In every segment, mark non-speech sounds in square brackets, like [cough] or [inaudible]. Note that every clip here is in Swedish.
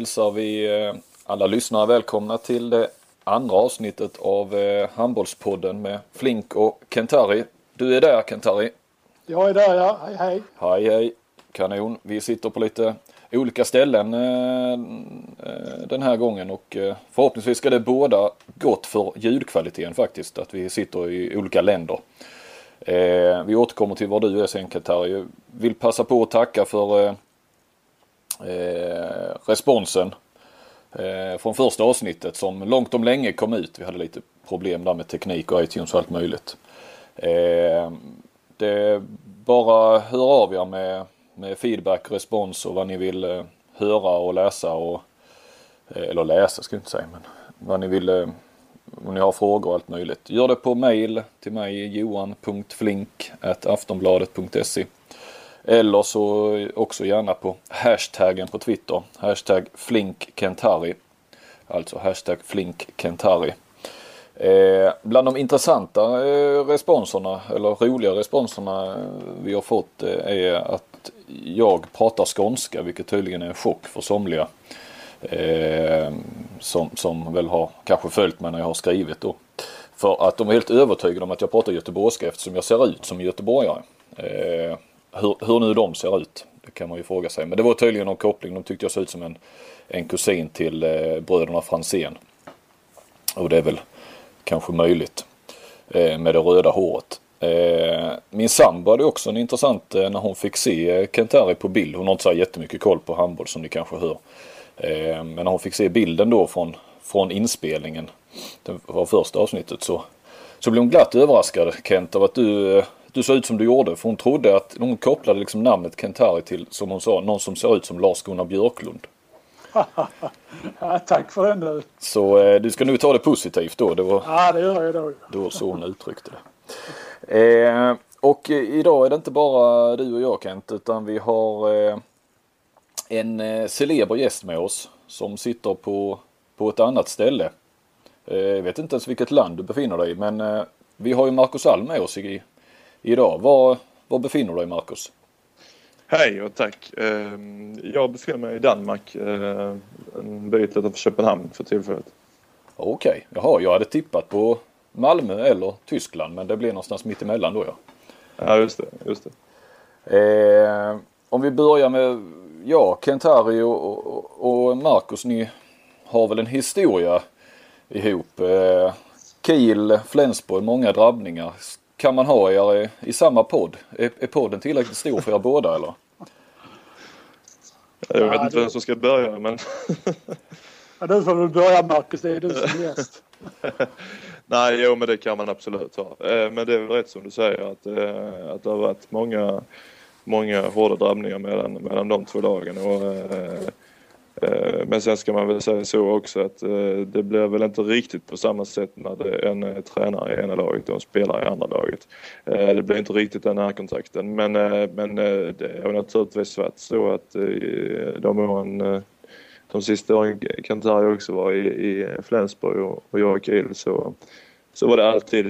Hälsar vi eh, alla lyssnare välkomna till det andra avsnittet av eh, Handbollspodden med Flink och Kentari. Du är där Kentari? Jag är där ja, hej hej. Hej hej. Kanon. Vi sitter på lite olika ställen eh, den här gången och förhoppningsvis ska det båda gott för ljudkvaliteten faktiskt. Att vi sitter i olika länder. Vi återkommer till var du är sen Kentari. Vill passa på att tacka för eh, responsen eh, från första avsnittet som långt om länge kom ut. Vi hade lite problem där med teknik och iTunes och allt möjligt. Eh, det bara hör av er med, med feedback, respons och vad ni vill eh, höra och läsa och eh, eller läsa ska jag inte säga men vad ni vill eh, om ni har frågor och allt möjligt. Gör det på mail till mig johan.flink aftonbladet.se eller så också gärna på hashtaggen på Twitter. Hashtag flinkkentari. Alltså hashtag flinkkentari. Eh, bland de intressanta eh, responserna eller roliga responserna eh, vi har fått eh, är att jag pratar skånska vilket tydligen är en chock för somliga. Eh, som, som väl har kanske följt mig när jag har skrivit då. För att de är helt övertygade om att jag pratar göteborgska eftersom jag ser ut som göteborgare. Eh, hur, hur nu de ser ut, det kan man ju fråga sig. Men det var tydligen någon koppling. De tyckte jag såg ut som en, en kusin till eh, bröderna Franzén. Och det är väl kanske möjligt eh, med det röda håret. Eh, min sambo hade också en intressant eh, när hon fick se eh, Kent-Harry på bild. Hon har inte så jättemycket koll på handboll som ni kanske hör. Eh, men när hon fick se bilden då från, från inspelningen. Det var första avsnittet så, så blev hon glatt överraskad Kent av att du eh, du såg ut som du gjorde. För hon trodde att hon kopplade liksom namnet Kentari till, som hon sa, någon som ser ut som Lars-Gunnar Björklund. [laughs] ja, tack för den du. Så eh, du ska nu ta det positivt då. Det var, ja det gör jag då. Det var så hon uttryckte det. Eh, och eh, idag är det inte bara du och jag Kent utan vi har eh, en eh, celeber gäst med oss som sitter på, på ett annat ställe. Eh, jag vet inte ens vilket land du befinner dig i men eh, vi har ju Marcus Alm med oss i, idag. Var, var befinner du dig Marcus? Hej och tack. Ehm, jag befinner mig i Danmark, eh, en bit utanför Köpenhamn för tillfället. Okej, okay. jaha jag hade tippat på Malmö eller Tyskland men det blir någonstans mitt emellan då ja. Ja just det, just det. Eh, om vi börjar med, ja Kent-Harry och, och, och Marcus ni har väl en historia ihop. Eh, Kiel, Flensburg, många drabbningar kan man ha er i, i samma podd? Är, är podden tillräckligt stor för er båda eller? Jag vet inte vem som ska börja men... ja, du får väl börja Marcus, det är du som är gäst. [laughs] Nej, jo men det kan man absolut ha. Eh, men det är väl rätt som du säger att, eh, att det har varit många, många hårda drabbningar mellan, mellan de två lagen. Och, Eh, Eh, men sen ska man väl säga så också att eh, det blir väl inte riktigt på samma sätt när det är en eh, tränare i ena laget och en spelare i andra laget. Det blir inte riktigt den här kontakten men, men det har naturligtvis varit så att de åren de sista åren Kantari också var i, i Flensburg och, och jag och Kiel så, så var det alltid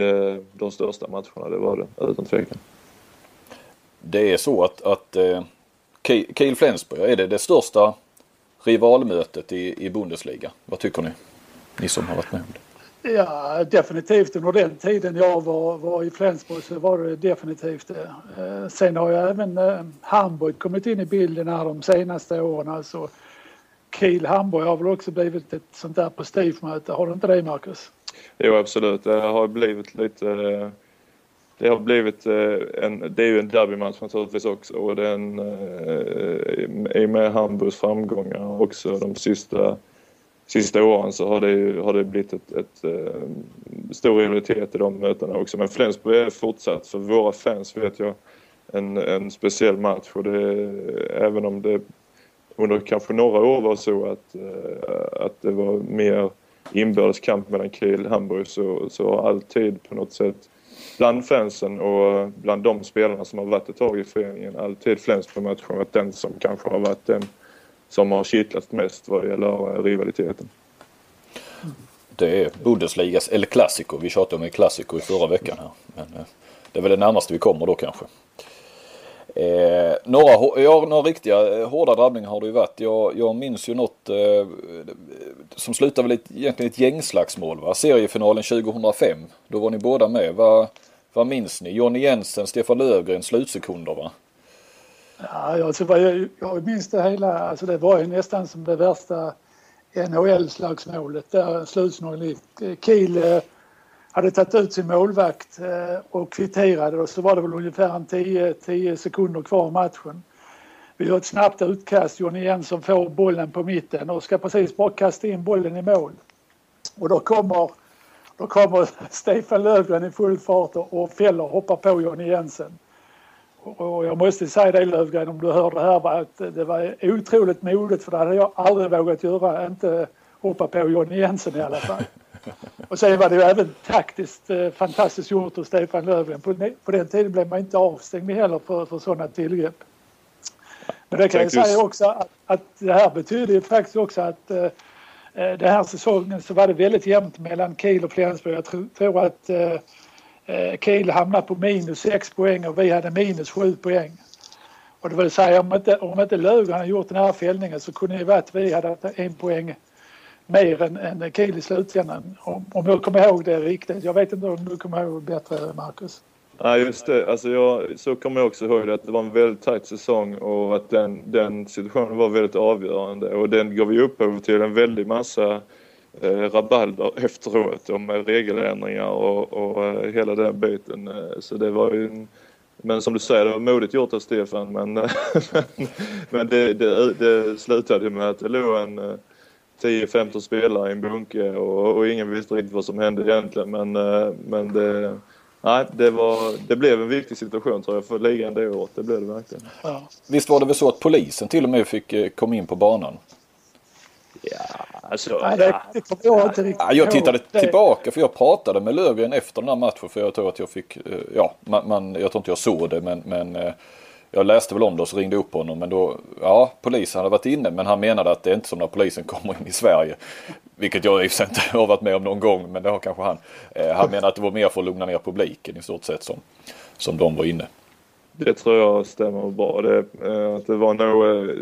de största matcherna, det var det utan tvekan. Det är så att, att Kiel Flensburg, är det det största rivalmötet i, i Bundesliga. Vad tycker ni? Ni som har varit med om det. Ja, definitivt under den tiden jag var, var i Flensburg så var det definitivt det. Eh, sen har ju även eh, Hamburg kommit in i bilden här de senaste åren. Alltså Kiel Hamburg har väl också blivit ett sånt där prestigemöte. Har du inte det Marcus? Jo absolut, det har blivit lite eh, det har blivit eh, en, det är ju en derbymatch naturligtvis också och den eh, i och med Hamburgs framgångar också de sista, sista åren så har det, ju, har det blivit ett, ett, ett stor rivalitet i de mötena också. Men Flensburg är fortsatt för våra fans vet jag en, en speciell match och det, även om det under kanske några år var så att, att det var mer inbördes kamp mellan Kiel och Hamburg så, så har alltid på något sätt bland fansen och bland de spelarna som har varit ett tag i föreningen alltid Flensburg-matchen varit den som kanske har varit den som har kittlat mest vad gäller eh, rivaliteten. Det är Bundesligas El Clasico. Vi tjatade om El Clasico i förra veckan här. Men eh, det är väl det närmaste vi kommer då kanske. Eh, några, ja, några riktiga eh, hårda drabbningar har det ju varit. Jag, jag minns ju något eh, som slutade väl ett, egentligen ett gängslagsmål. Va? Seriefinalen 2005. Då var ni båda med. Va? Vad minns ni? Jonny Jensen, Stefan Löfgren, slutsekunder va? Ja, alltså, jag, jag minns det hela. Alltså, det var ju nästan som det värsta NHL-slagsmålet. Där slutsignalen Kiel eh, hade tagit ut sin målvakt eh, och kvitterade och så var det väl ungefär 10, sekunder kvar i matchen. Vi gör ett snabbt utkast. Jonny Jensen får bollen på mitten och ska precis bara kasta in bollen i mål. Och då kommer, då kommer [laughs] Stefan Löfgren i full fart och fäller och hoppar på Jonny Jensen. Och jag måste säga det Löfgren om du hör det här att det var otroligt modigt för det hade jag aldrig vågat göra. Inte hoppa på Jonny Jensen i alla fall. Och sen var det ju även taktiskt eh, fantastiskt gjort av Stefan Löfven. På, på den tiden blev man inte avstängd heller för, för sådana tillgrepp. Men det kan jag säga också att, att det här betyder ju faktiskt också att eh, Eh, den här säsongen så var det väldigt jämnt mellan Kiel och Flensburg. Jag tror, att eh, eh, Kiel hamnade på minus 6 poäng och vi hade minus 7 poäng. Och det vill säga om inte, om inte Löger hade gjort den här fällningen så kunde det vara att vi hade haft en poäng mer än, än Kiel i slutändan. Om, om jag kommer ihåg det riktigt. Jag vet inte om du kommer ihåg bättre, Marcus? Ja, just det. Alltså jag, så kommer jag också ihåg det, att det var en väldigt tajt säsong och att den, den situationen var väldigt avgörande. Och den gav ju upphov till en väldig massa eh, rabalder efteråt om regeländringar och, och eh, hela den biten. Eh, så det var ju en, men som du säger, det var modigt gjort av Stefan men, [laughs] men det, det, det slutade med att det låg en eh, 10-15 spelare i en bunke och, och, ingen visste riktigt vad som hände egentligen. Men, eh, men det, nej, det, var, det blev en viktig situation tror jag för ligan det året. Det blev det verkligen. Ja. Visst var det väl så att polisen till och med fick eh, komma in på banan? Ja, alltså. Nej, det, det kommer jag inte riktigt ja, Jag tittade det... tillbaka för jag pratade med Löfgren efter den här matchen för jag tror att jag fick, eh, ja, man, man, jag tror inte jag såg det men, men jag läste väl om det och så ringde upp honom men då, ja polisen hade varit inne men han menade att det är inte som när polisen kommer in i Sverige. Vilket jag i och för sig inte har varit med om någon gång men det har kanske han. Eh, han menar att det var mer för att lugna ner publiken i stort sett som, som de var inne. Det tror jag stämmer bra. Det, eh, att det var nog eh,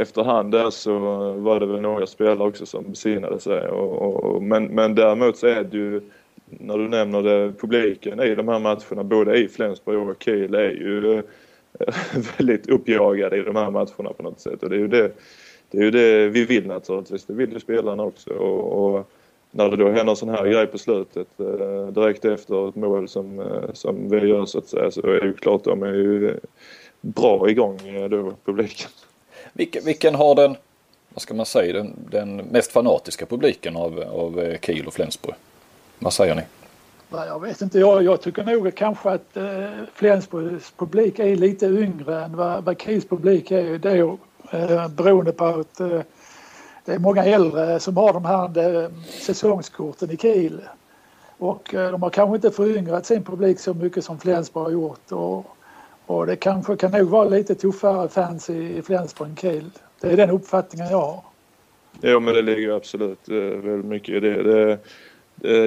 efterhand där så var det väl några spelare också som besinnade sig. Och, och, men, men däremot så är det ju när du nämner det, publiken i de här matcherna både i Flensburg och Kiel är ju eh, [laughs] väldigt uppjagade i de här matcherna på något sätt. Och det är ju det, det, är ju det vi vill naturligtvis. Det vill ju spelarna också. Och, och när det då händer en sån här grej på slutet eh, direkt efter ett mål som, eh, som vi gör så att säga så är det ju klart de är ju bra igång eh, då publiken. Vilken, vilken har den, vad ska man säga, den, den mest fanatiska publiken av, av Kiel och Flensburg? Vad säger ni? Jag vet inte, jag, jag tycker nog kanske att eh, Flensburgs publik är lite yngre än vad, vad Kiels publik är. Det är eh, beroende på att eh, det är många äldre som har de här eh, säsongskorten i Kiel. Och eh, de har kanske inte föryngrat sin publik så mycket som Flensburg har gjort. Och, och det kanske kan nog vara lite tuffare fans i, i Flensburg än Kiel. Det är den uppfattningen jag har. Jo men det ligger absolut eh, väldigt mycket i det. det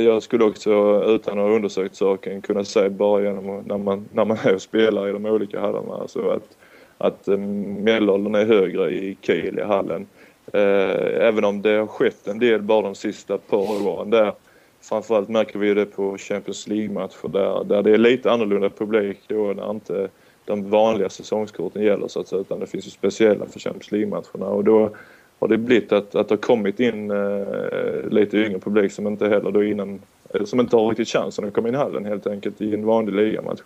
jag skulle också utan att ha undersökt saken kunna säga bara genom när man, när man är och spelar i de olika hallarna alltså att, att eh, medelåldern är högre i Kiel i hallen. Eh, även om det har skett en del bara de sista par åren där. Framförallt märker vi det på Champions League-matcher där, där det är lite annorlunda publik då när inte de vanliga säsongskorten gäller så att säga utan det finns ju speciella för Champions League-matcherna och då har det blivit att, att det har kommit in eh, lite yngre publik som inte heller då innan, som inte har riktigt chansen att komma in i hallen helt enkelt i en vanlig ligamatch.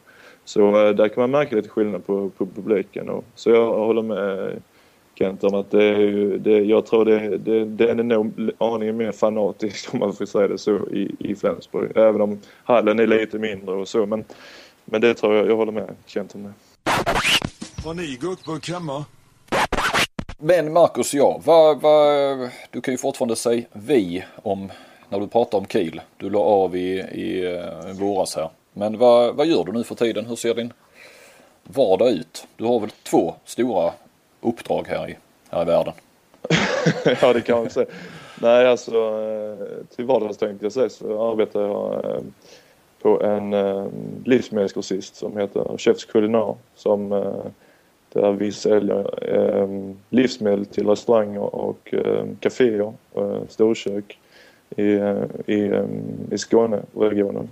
Så eh, där kan man märka lite skillnad på, på publiken. Och, så jag håller med Kent om att det är ju, det, jag tror det, det, den är nog aningen mer fanatisk om man får säga det så i, i Flensburg. Även om hallen är lite mindre och så men, men det tror jag, jag håller med Kent om det. Har ni guckburk hemma? Men Marcus, ja, vad, vad, du kan ju fortfarande säga vi om när du pratar om Kiel. Du la av i, i uh, våras här. Men vad, vad gör du nu för tiden? Hur ser din vardag ut? Du har väl två stora uppdrag här i, här i världen? [laughs] ja, det kan man säga. Nej, alltså eh, till vardags tänkte jag säga så arbetar jag eh, på en eh, livsmedelsgrossist som heter Chefs Culinar som där vi säljer livsmedel till restauranger och kaféer, storkök i, i, i Skåneregionen.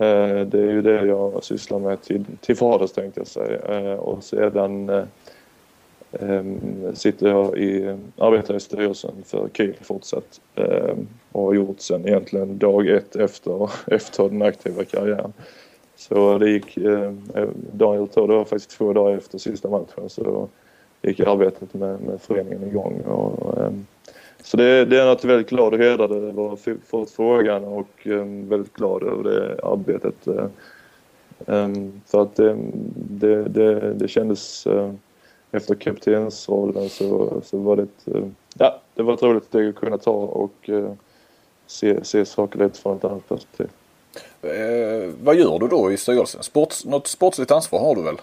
Eh, det är ju det jag sysslar med till, till vardags tänkte jag säga. Eh, och sedan eh, ehm, sitter jag i, arbetar i styrelsen för KIL fortsatt eh, och har gjort sen egentligen dag ett efter, [laughs] efter den aktiva karriären. Så det gick, eh, dagen det var faktiskt två dagar efter sista matchen så då gick arbetet med, med föreningen igång. Och, ehm, så det, det är jag väldigt glad och hedrad över att fått frågan och um, väldigt glad över det arbetet. Um, för att det, det, det, det kändes uh, efter kaptensrollen så, så var det ett, uh, ja, det var ett roligt steg att kunna ta och uh, se, se saker lite från ett annat perspektiv. Eh, vad gör du då i styrelsen? Sports, något sportsligt ansvar har du väl?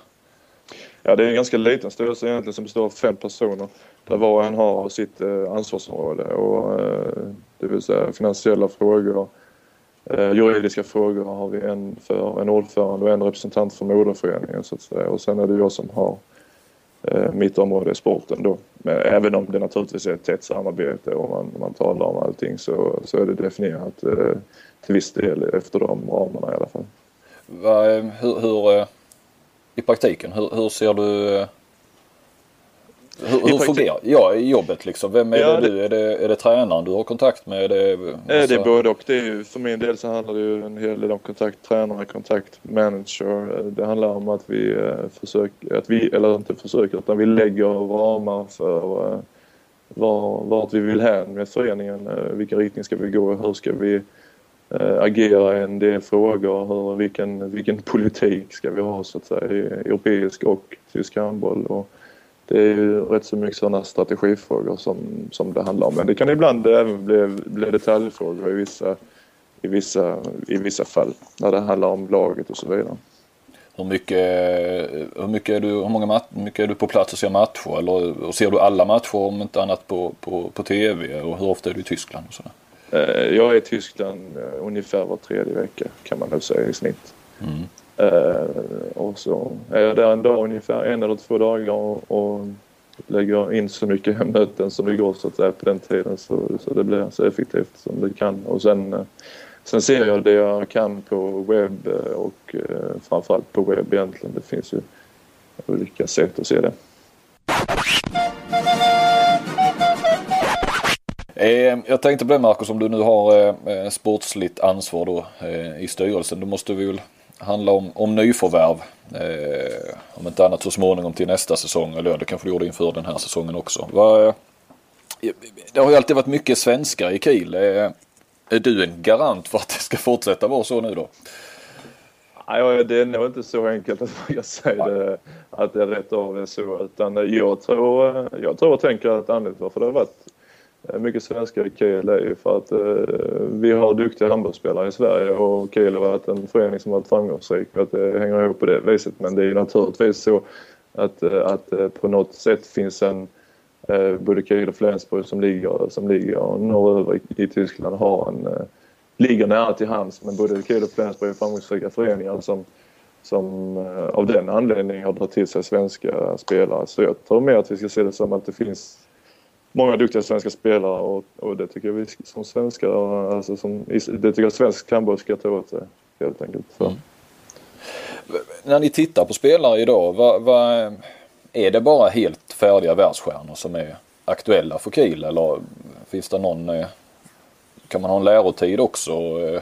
Ja, det är en ganska liten styrelse egentligen som består av fem personer. Där var och en har sitt eh, ansvarsområde och eh, det vill säga finansiella frågor, eh, juridiska frågor har vi en för en ordförande och en representant för moderföreningen så att säga. Och sen är det jag som har mitt område i sporten då. Men även om det naturligtvis är ett tätt samarbete och man, man talar om allting så, så är det definierat till viss del efter de ramarna i alla fall. Va, hur, hur i praktiken? Hur, hur ser du hur, hur fungerar ja, jobbet liksom? Vem är ja, det du? Är det, är det tränaren du har kontakt med? Är det, alltså... det är både och. Det är, för min del så handlar det ju en hel del om kontakt tränare, kontakt manager. Det handlar om att vi eh, försöker, att vi, eller inte försöker, utan vi lägger ramar för uh, var, vart vi vill hän med föreningen. Uh, vilken riktning ska vi gå? Hur ska vi Eh, agera i en del frågor. Hur, vilken, vilken politik ska vi ha så att säga i europeisk och tysk handboll. Och det är ju rätt så mycket sådana strategifrågor som, som det handlar om. Men det kan ibland även bli, bli detaljfrågor i vissa, i, vissa, i vissa fall när det handlar om laget och så vidare. Hur mycket, hur mycket, är, du, hur många mat, mycket är du på plats och ser matcher? Eller och ser du alla matcher om inte annat på, på, på TV? Och hur ofta är du i Tyskland? Och sådär? Eh, jag är i Tyskland eh, ungefär var tredje vecka kan man nog säga i snitt. Mm. Eh, och så är jag där en dag ungefär, en eller två dagar och, och lägger in så mycket möten som det går så att säga på den tiden så, så det blir så effektivt som det kan. Och sen, eh, sen ser jag det jag kan på webb eh, och eh, framförallt på webb egentligen. Det finns ju olika sätt att se det. Jag tänkte på det Marcus, om du nu har sportsligt ansvar då i styrelsen. Då måste vi väl handla om, om nyförvärv. om inte annat så småningom till nästa säsong. Eller det kanske du gjorde inför den här säsongen också. Va, det har ju alltid varit mycket svenskar i Kiel. är du en garant för att det ska fortsätta vara så nu då? Nej, det är nog inte så enkelt att jag säger det, att det är rätt av så. Utan jag tror, jag tror och tänker att anledningen varför det har varit Eh, Eh, mycket svenskar i Kiel är ju för att eh, vi har duktiga handbollsspelare i Sverige och Kiel har varit en förening som varit framgångsrik. Att det hänger ihop på det viset. Men det är naturligtvis så att, eh, att eh, på något sätt finns en eh, både Kiel och Flensburg som ligger, som ligger norröver i, Tyskland har en, eh, ligger nära till hands. Men både Kiel och Flensburg är framgångsrika föreningar som, som av den anledningen har dragit till sig svenska spelare. Så jag tror mer att vi ska se det som att det finns många duktiga svenska spelare och, och det tycker jag vi som svenskar, alltså som, det tycker jag svensk handboll ska ta åt sig helt enkelt. Mm. När ni tittar på spelare idag, vad, vad, är det bara helt färdiga världsstjärnor som är aktuella för Kiel eller finns det någon, eh, kan man ha en lärotid också? Eh,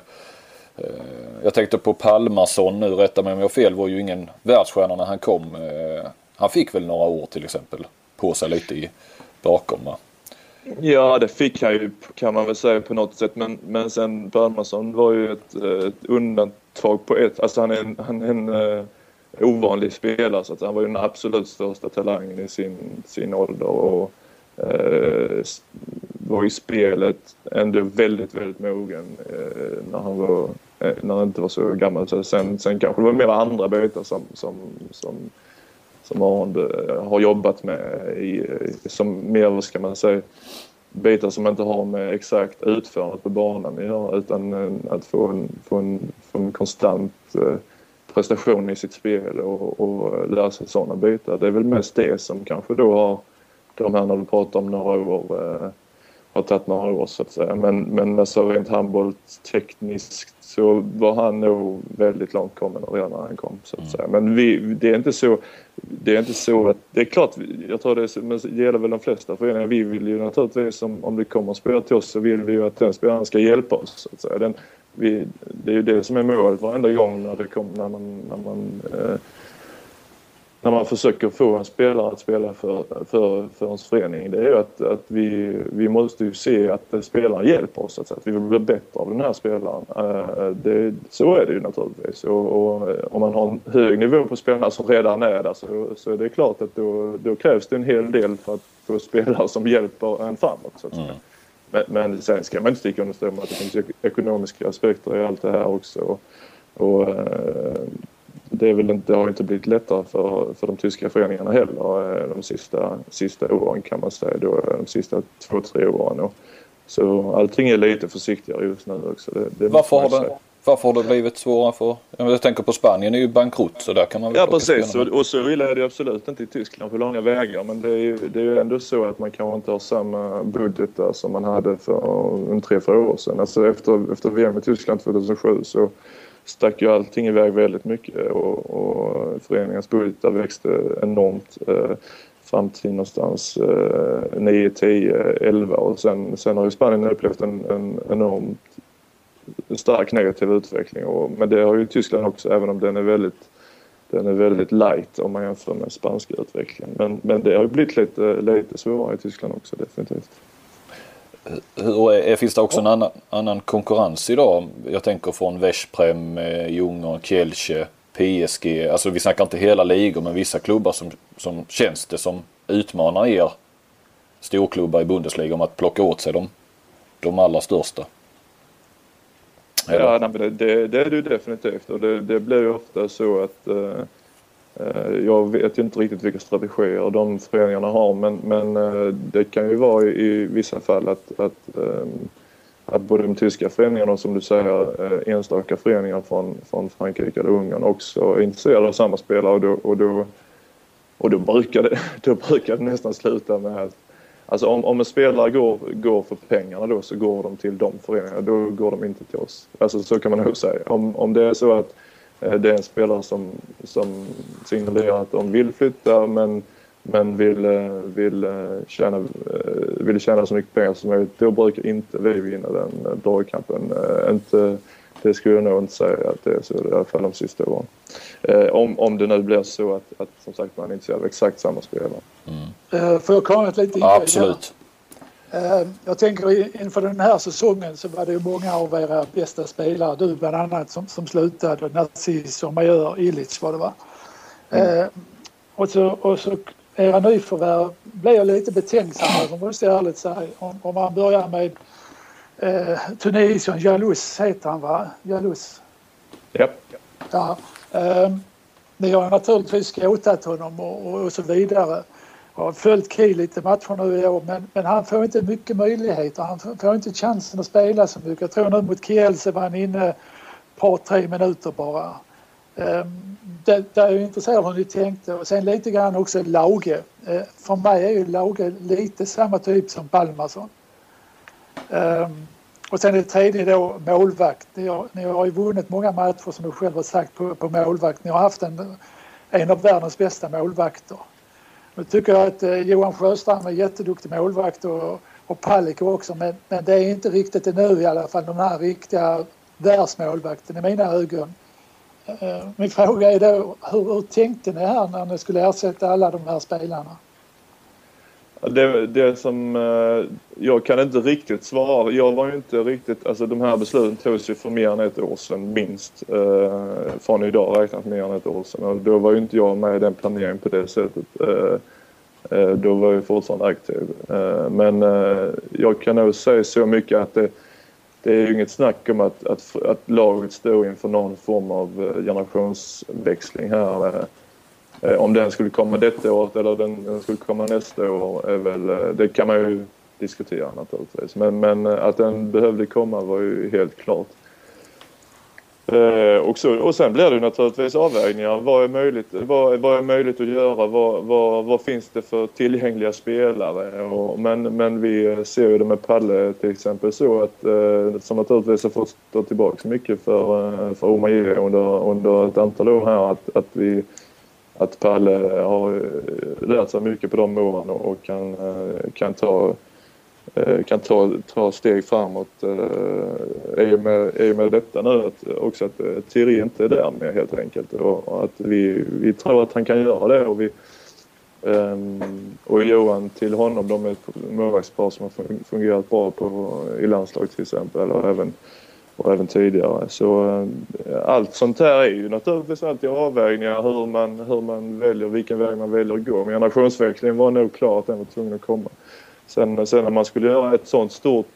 jag tänkte på Palmason nu, rätta mig om jag har fel, var ju ingen världsstjärna när han kom. Eh, han fick väl några år till exempel på sig lite i bakom va? Ja, det fick han ju kan man väl säga på något sätt. Men, men sen Bernhardsson var ju ett, ett undantag på ett... Alltså han är en, han är en uh, ovanlig spelare så att han var ju den absolut största talangen i sin, sin ålder. Och, uh, var i spelet ändå väldigt, väldigt mogen uh, när han var när han inte var så gammal. Så sen, sen kanske det var mer andra bitar som, som, som som Arne har jobbat med i, som mer, vad ska man säga, bitar som inte har med exakt utförandet på banan att göra utan eh, att få en, få en, få en konstant eh, prestation i sitt spel och, och lära sig sådana bitar. Det är väl mest det som kanske då har de här när du pratar om några år eh, har tagit några år så att säga. Men, men alltså rent handbollstekniskt så var han nog väldigt långt kommen redan när han kom så att säga. Men vi, det är inte så, det är inte så att, det är klart, jag tror det, men det gäller väl de flesta föreningar. Vi vill ju naturligtvis om, om det kommer spelare till oss så vill vi ju att den spelaren ska hjälpa oss så att säga. Den, vi, det är ju det som är målet varenda gång när, det kom, när man, när man eh, när man försöker få en spelare att spela för, för, för ens förening det är ju att, att vi, vi måste ju se att spelaren hjälper oss. Att, att vi vill bli bättre av den här spelaren. Eh, det, så är det ju naturligtvis. Och, och, om man har en hög nivå på spelarna som redan är där så, så är det klart att då, då krävs det en hel del för att få spelare som hjälper en framåt. Så att säga. Mm. Men, men sen ska man inte sticka under stol med att det finns ekonomiska aspekter i allt det här också. Och, och eh, det, väl inte, det har inte blivit lättare för, för de tyska föreningarna heller eh, de sista, sista åren kan man säga. Då, de sista två, tre åren. Och, så allting är lite försiktigare just nu också. Det, det varför, har det, varför har det blivit svårare för... Jag tänker på Spanien är ju bankrutt så där kan man väl Ja precis och, och så illa är det absolut inte i Tyskland på långa vägar men det är ju det är ändå så att man kanske inte har samma budget där som man hade för en tre, fyra år sedan. Alltså efter, efter VM i Tyskland 2007 så stack ju allting iväg väldigt mycket och, och föreningens budgetar växte enormt eh, fram till någonstans eh, 9, 10, 11 och sen, sen har ju Spanien upplevt en, en enormt stark negativ utveckling. Och, men det har ju Tyskland också även om den är väldigt den är väldigt light om man jämför med spanska utvecklingen. Men, men det har ju blivit lite, lite svårare i Tyskland också definitivt. Hur är, finns det också en annan, annan konkurrens idag? Jag tänker från Veszprem, Djurgården, Kielce, PSG. Alltså vi snackar inte hela ligor men vissa klubbar som, som känns det som utmanar er storklubbar i Bundesliga om att plocka åt sig de, de allra största. Eller? Ja, nej, det, det, det, är det definitivt och det, det blir ju ofta så att eh, Eh, Eh, jag vet ju inte riktigt vilka strategier de föreningarna har men, men eh, det kan ju vara i vissa fall att, att, ehm, att både de tyska föreningarna och som du säger eh, enstaka föreningar från, från Frankrike eller Ungern också är intresserade av samma spelare och då, och då, och då, brukar, det, [laughs] då brukar det nästan sluta med att Alltså om, om en spelare går, går för pengarna då så går de till de föreningarna, då går de inte till oss. Alltså så kan man nog säga. Om, om det är så att det är en spelare som, som signalerar att de vill flytta men, men vill, eh, vill, eh, tjäna, vill tjäna så mycket pengar som möjligt. Då brukar inte vi vinna den dragkampen. Inte, det skulle jag nog inte säga att det är så i alla fall de sista åren. Om, om det nu blir så att, att som sagt man är intresserad av exakt samma spelare. Mm. Får jag komma lite ja, Absolut. Eh, jag tänker inför den här säsongen så var det många av era bästa spelare, du bland annat, som, som slutade. Narciss och Major Illich var det va? Mm. Eh, och, så, och så era nyförvärv blev jag lite betänksam över måste jag ärligt säga. Om, om man börjar med eh, Tunisien, Jalous heter han va? Jalous? Ja. ja eh, ni har naturligtvis skåtat honom och, och, och så vidare har följt Kiel lite matcher nu i år men, men han får inte mycket möjligheter. Han får inte chansen att spela så mycket. Jag tror nu mot Kielce var han inne ett par, tre minuter bara. Um, det, det är jag intresserad av hur ni tänkte och sen lite grann också Lauge. Uh, för mig är ju Lauge lite samma typ som Palmarsson. Um, ehm, och sen det tredje då målvakt. Ni har, ni har ju vunnit många matcher som du själv har sagt på, på målvakt. Ni har haft en, en av världens bästa målvakter. Nu tycker jag att eh, Johan Sjöstrand är jätteduktig målvakt och, och Palicka också men, men det är inte riktigt ännu nu i alla fall, den här riktiga världsmålvakten i mina ögon. Eh, eh, min fråga är då, hur, hur tänkte ni här när ni skulle ersätta alla de här spelarna? Det, det som eh, jag kan inte riktigt svara. Jag var ju inte riktigt, alltså de här besluten togs ju för mer än ett år sedan minst. Eh, från idag räknat mer än ett år sedan och då var ju inte jag med i den planeringen på det sättet. Eh, då var jag fortfarande aktiv. Men jag kan nog säga så mycket att det, det är ju inget snack om att, att, att laget står inför någon form av generationsväxling här. Eh, om den skulle komma detta året eller den, den skulle komma nästa år är väl, eh, det kan man ju diskutera naturligtvis. Men, men eh, att den behövde komma var ju helt klart. Eh, och, så, och sen blir det naturligtvis avvägningar. Vad är möjligt, vad, vad är möjligt att göra? Vad, vad, vad finns det för tillgängliga spelare? Och, men, men vi ser ju det med Palle till exempel så att eh, som naturligtvis har fått stå tillbaka mycket för, för Omaye under, under ett antal år här att, att vi att Palle har eh, lärt sig mycket på de åren och kan, eh, kan ta eh, kan ta, ta steg framåt. Eh, och med, är med detta nu att, också att eh, Thierry inte är där med helt enkelt. Och, att vi, vi tror att han kan göra det. Och vi um, och Johan till honom, de är ett målvaktspar som har fungerat bra på, i landslaget till exempel. Och även, och även tidigare. Så eh, allt sånt här är ju naturligtvis alltid avvägningar hur man, hur man väljer, vilken väg man väljer att gå. Men generationsväxlingen var nog klar att den var tvungen att komma. Sen, sen när man skulle göra ett sånt stort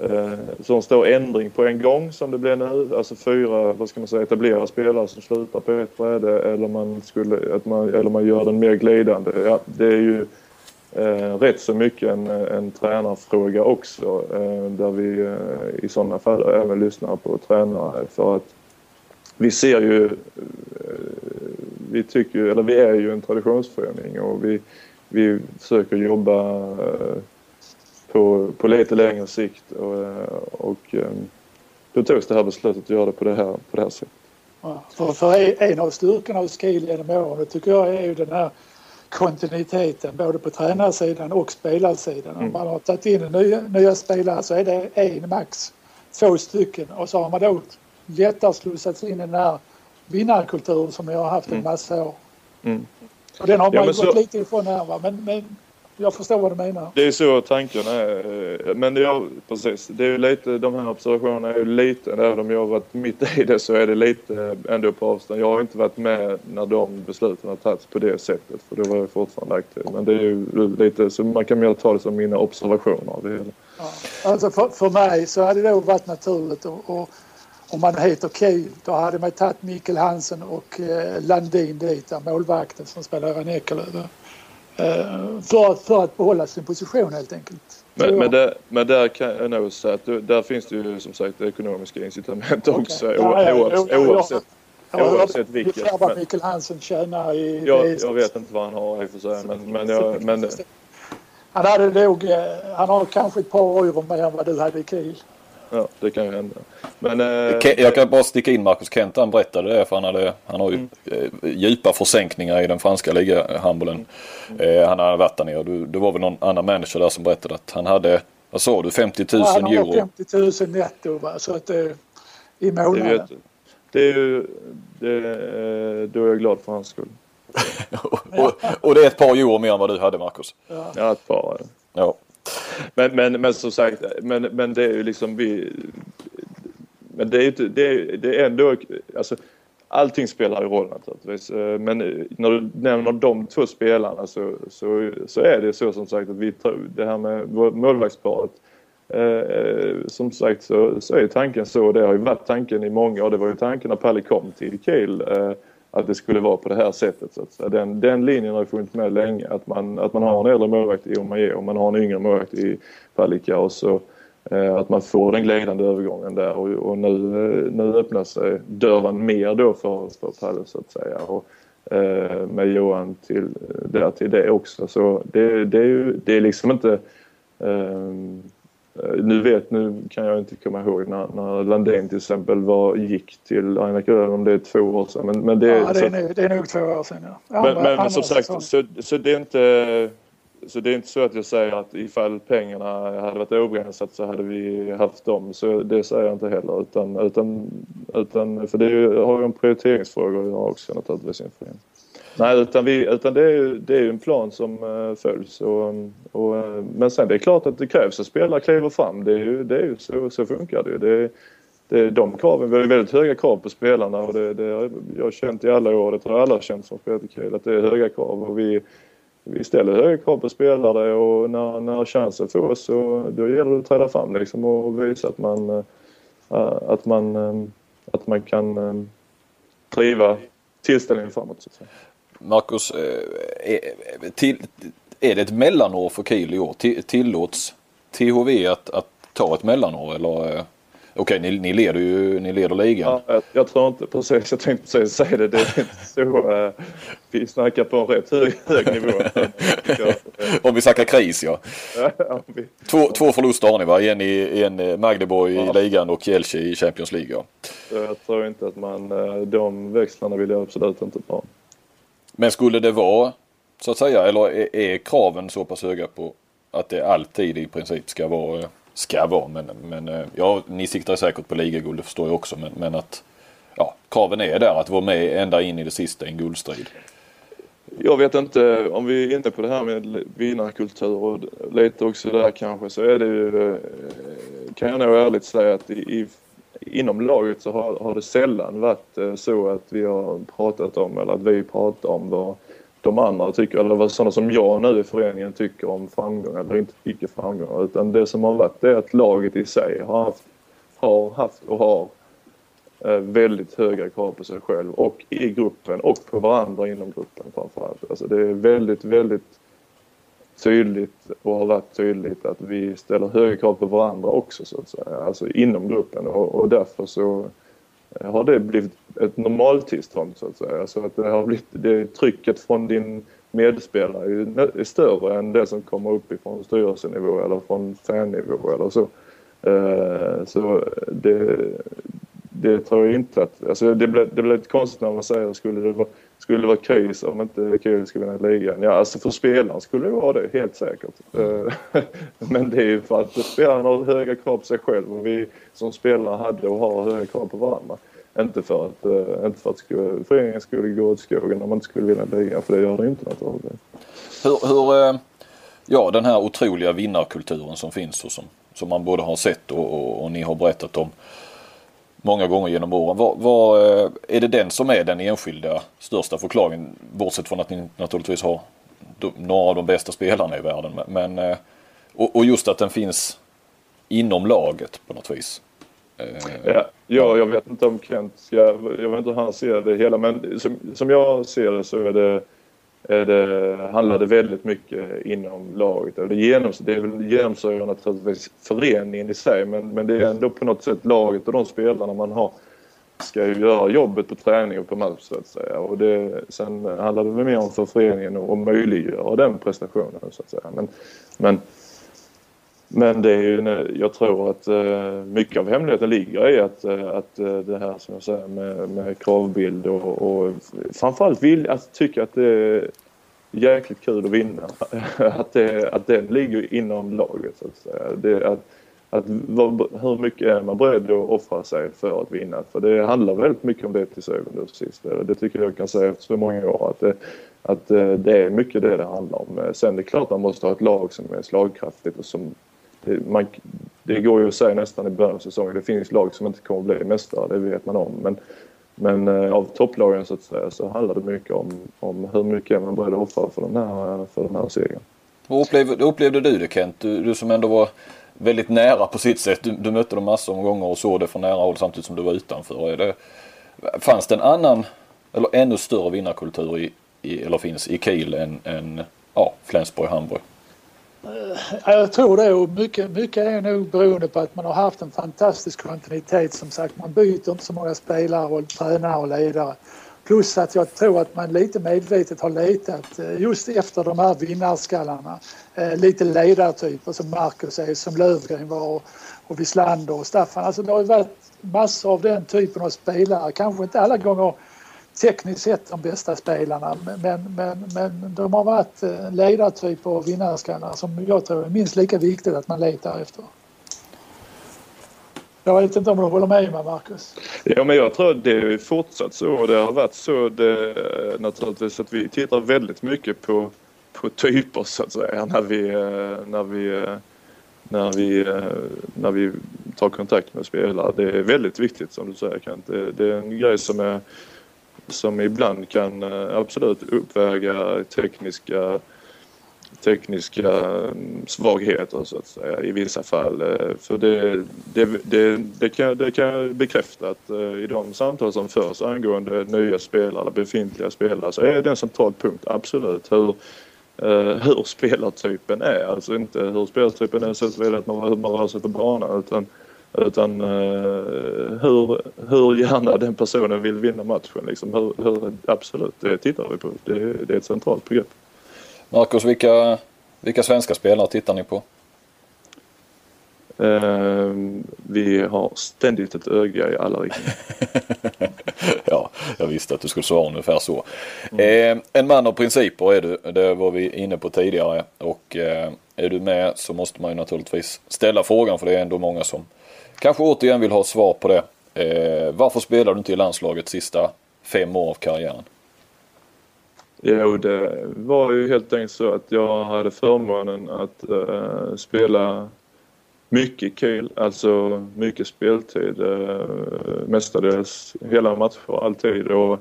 eh, sån stor ändring på en gång som det blir nu, alltså fyra vad ska man säga, etablerade spelare som slutar på ett bräde eller man, skulle, att man, eller man gör den mer glidande. Ja, det är ju eh, rätt så mycket en, en tränarfråga också eh, där vi eh, i sådana fall även lyssnar på tränare för att vi ser ju, eh, vi tycker eller vi är ju en traditionsförening och vi vi försöker jobba eh, på, på lite längre sikt och, eh, och eh, då togs det här beslutet att göra det på det här, på det här sättet. Ja, för, för en av styrkorna hos Kiel genom åren det tycker jag är ju den här kontinuiteten både på tränarsidan och spelarsidan. Mm. Om man har tagit in nya, nya spelare så är det en max två stycken och så har man då lättare slussats in i den här vinnarkulturen som jag har haft en mm. massa år. Mm. Och den har man ja, ju gått så... lite ifrån här va? Men, men jag förstår vad du menar. Det är så tanken är. Men ja, precis. Det är ju lite, de här observationerna är ju lite, även om jag har varit mitt i det så är det lite ändå på avstånd. Jag har inte varit med när de besluten har tagits på det sättet för då var jag fortfarande aktiv. Men det är ju lite, så man kan mer ta det som mina observationer av det hela. Ja. Alltså för, för mig så hade det då varit naturligt att om man heter Kiel då hade man tagit Mikkel Hansen och eh, Landin dit, målvakten som spelar i Ekelöf. Eh, för, för att behålla sin position helt enkelt. Men, men, där, men där kan jag nog säga att där finns det ju som sagt ekonomiska incitament okay. också ja, ja, oavsett, ja, oavsett, oavsett vilket. Ungefär vad Mikkel Hansen tjänar i jag, jag vet inte vad han har i och för sig men, men, jag, men han hade nog, eh, han har kanske ett par euro mer än vad du hade i Kiel. Ja, det kan ju hända. Men, eh, jag kan bara sticka in Marcus Kent. Han berättade det för han, hade, han har ju mm. Eh, djupa försänkningar i den franska ligahandbollen. Mm. Eh, han har varit där nere. Du, det var väl någon annan manager där som berättade att han hade, vad sa du, 50 000 ja, euro? Han har 50 000 netto va? så att det, i månaden. Det, är ju, det, eh, då är jag glad för hans skull. [laughs] och, och, det är ett par euro mer än vad du hade Marcus? Ja, ja ett par. Ja. Men, men, men som sagt, men, men det är ju liksom vi... Men det är, inte, det är, det är ändå... Alltså, allting spelar ju roll naturligtvis. Eh, men när du nämner de två spelarna så, så, så är det så som sagt att vi det här med målvaktsparet. Eh, eh, som sagt så, så är tanken så. Det har ju varit tanken i många år. det var ju tanken när Palle kom till Kiel. Eh, att det skulle vara på det här sättet. Så att den, den linjen har funnits med länge. Att man, att man har en äldre målvakt i Omaye och man har en yngre målvakt i Palicka och så eh, att man får den glidande övergången där och, och nu, eh, nu öppnar sig eh, dörren mer då för, för Palle så att säga. Och, eh, med Johan till, där till det också. Så det, det är ju det är liksom inte Eh, nu vet, nu kan jag inte komma ihåg när, när Landén till exempel var, gick till Einar Grön om det är två år sedan. Men, men det, ja, det är, nog, det är nog två år sedan ja. men, men, men som sagt, så, så, det är inte så det är inte så att jag säger att ifall pengarna hade varit obegränsat så hade vi haft dem. Så det säger jag inte heller. Utan, utan, utan, för det har ju en prioriteringsfråga att göra också naturligtvis inför Nej, utan, vi, utan det, är ju, det är ju en plan som uh, följs. Och, och, uh, men sen det är klart att det krävs att spelare kliver fram. Det är ju, det är ju så, så funkar det ju. Det, det, de kraven, vi har ju väldigt höga krav på spelarna och det, det har jag känt i alla år, det tror jag alla har känt som spelat i Kiel, att det är höga krav. Och vi, vi ställer höga krav på spelare och när, när chansen fås så då gäller det att träda fram liksom och visa att man, uh, att man, att man kan driva tillställningen framåt. Så att säga. Marcus, eh, eh, till, är det ett mellanår för Kiel i år? Tillåts THV att, att ta ett mellanår eller? Okej, ni, ni, leder ju ni leder ligan. Ja, jag, jag, tror inte precis, jag tänkte precis säga det. Det är inte så. Uh, vi snackar på en rätt hög, hög nivå. [laughs] Om vi snackar kris ja. två, två förluster har ni va? En i en eh, Magdeborg ja. i ligan och Kielce i Champions League. Ja. Jag tror inte att man, eh, de växlarna vill jag absolut inte ta. Men skulle det vara så att säga, eller är, är kraven så pass höga på att det alltid i princip ska vara eh, ska vara. Men, men eh, ja, ni siktar säkert på ligaguld, det förstår jag också. Men, men att ja, kraven är där att vara med ända in i det sista i en guldstrid. Jag vet inte om vi är inne på det här med vinnarkultur och lite också där kanske så är det ju, eh, kan jag nog ärligt säga att i, i inom laget så har, har det sällan varit eh, så att vi har pratat om eller att vi pratar om vad de andra tycker, eller vad sådana som jag nu i föreningen tycker om framgångar eller inte icke framgångar. Utan det som har varit är att laget i sig har haft, har haft och har eh, väldigt höga krav på sig själv och i gruppen och på varandra inom gruppen framförallt. Alltså det är väldigt, väldigt tydligt och har varit tydligt att vi ställer höga krav på varandra också så att säga, alltså inom gruppen och, och därför så eh, har det blivit ett normaltillstånd så att säga. Så att det har blivit, det, trycket från din medspelare är större än det som kommer uppifrån styrelsenivå eller från fannivå eller så. Uh, så det, det tror jag inte att... Alltså det blir, det blir lite konstigt när man säger skulle det vara, skulle det vara kris om inte Kiel skulle vinna ligan. Ja, alltså för spelaren skulle det vara det, helt säkert. Eh, [laughs] men det är ju för att spelaren har höga krav på sig själv och vi som spelare hade och har höga krav på varandra. Inte för att, eh, inte för att skulle, föreningen skulle gå åt skogen om man inte skulle vinna ligan, för det gör det inte naturligtvis. Hur, hur, eh, ja den här otroliga vinnarkulturen som finns och som, som man både har sett och, och, och ni har berättat om många gånger genom åren. Vad, vad, eh, är det den som är den enskilda största förklaringen? Bortsett från att ni naturligtvis har några av de bästa spelarna i världen. Men, och, och just att den finns inom laget på något vis. Ja, ja, jag vet inte om Kent ska, jag vet inte hur han ser det hela men som, som jag ser det så är det, det, handlar det väldigt mycket inom laget. Det, genoms, det är väl genomsyrar naturligtvis föreningen i sig men, men det är ändå på något sätt laget och de spelarna man har ska ju göra jobbet på träning och på match så att säga. Och det, sen handlar det väl mer om för föreningen att möjliggöra den prestationen så att säga. Men, men men det är ju, jag tror att eh, mycket av hemligheten ligger i att, eh, att eh, det här som jag säger med, med kravbild och, och framförallt vill, att tycka att det är jäkligt kul att vinna. [laughs] Att, det, att den ligger inom laget så att säga. Det, att, att hur mycket är man beredd att offra sig för att vinna? För det handlar väldigt mycket om det till syvende och sist. Det tycker jag kan säga efter så många år att det, att det är mycket det det handlar om. Sen är det klart man måste ha ett lag som är slagkraftigt och som det, man, det går ju att säga nästan i början av säsongen. Det finns lag som inte kommer att bli mästare, det vet man om. Men, men eh, av topplagen så att säga så handlar det mycket om, om hur mycket man är beredd att offra för den här, för den här segern. Hur upplevde, upplevde du det Kent? Du, du, som ändå var väldigt nära på sitt sätt. Du, du mötte dem massor av gånger och såg det från nära håll samtidigt som du var utanför. Är det, fanns det en annan eller ännu större vinnarkultur i, i eller finns i Kiel än, än ja, Flensburg-Hamburg? Eh, jag tror det och mycket, mycket är nog beroende på att man har haft en fantastisk kontinuitet som sagt. Man byter inte så många spelare och tränare och ledare. Plus att jag tror att man lite medvetet har letat eh, just efter de här vinnarskallarna. Eh, lite ledartyper som Marcus är, som Lövgren var och Wislander och Staffan. Alltså det har ju varit massor av den typen av spelare. Kanske inte alla gånger tekniskt sett de bästa spelarna men, men, men de har varit eh, ledartyper och vinnarskallar som jag tror är minst lika viktigt att man letar efter. Jag vet inte om du håller med mig Marcus? Ja men jag tror att det är fortsatt så. och Det har varit så det, naturligtvis att vi tittar väldigt mycket på, på typer så att säga när vi, eh, när vi när vi, när vi tar kontakt med spelare. Det är väldigt viktigt som du säger Kent. Det, det är en grej som är som ibland kan eh, absolut uppväga tekniska tekniska mm, svagheter så att säga i vissa fall. Eh, för det, det, det, det, kan, det kan jag bekräfta att eh, i de samtal som förs angående nya spelare, befintliga spelare så är det en central punkt, absolut. Hur, hur [laughs] spelartypen är. Alltså inte hur spelartypen är så att hur man rör sig på banan utan, utan eh, hur, hur gärna den personen vill vinna matchen. Liksom. Hur, hur, absolut, det tittar vi på. Det, det är ett centralt begrepp. Marcus, vilka, vilka svenska spelare tittar ni på? Uh, vi har ständigt ett öga i alla riktningar. [laughs] ja, jag visste att du skulle svara ungefär så. Mm. Eh, en man av principer är du. Det var vi inne på tidigare. Och eh, är du med så måste man ju naturligtvis ställa frågan för det är ändå många som kanske återigen vill ha svar på det. Eh, varför spelar du inte i landslaget sista fem år av karriären? Jo, det var ju helt enkelt så att jag hade förmånen att uh, spela mycket kul, alltså mycket speltid. Eh, mestadels hela matcher, alltid. Och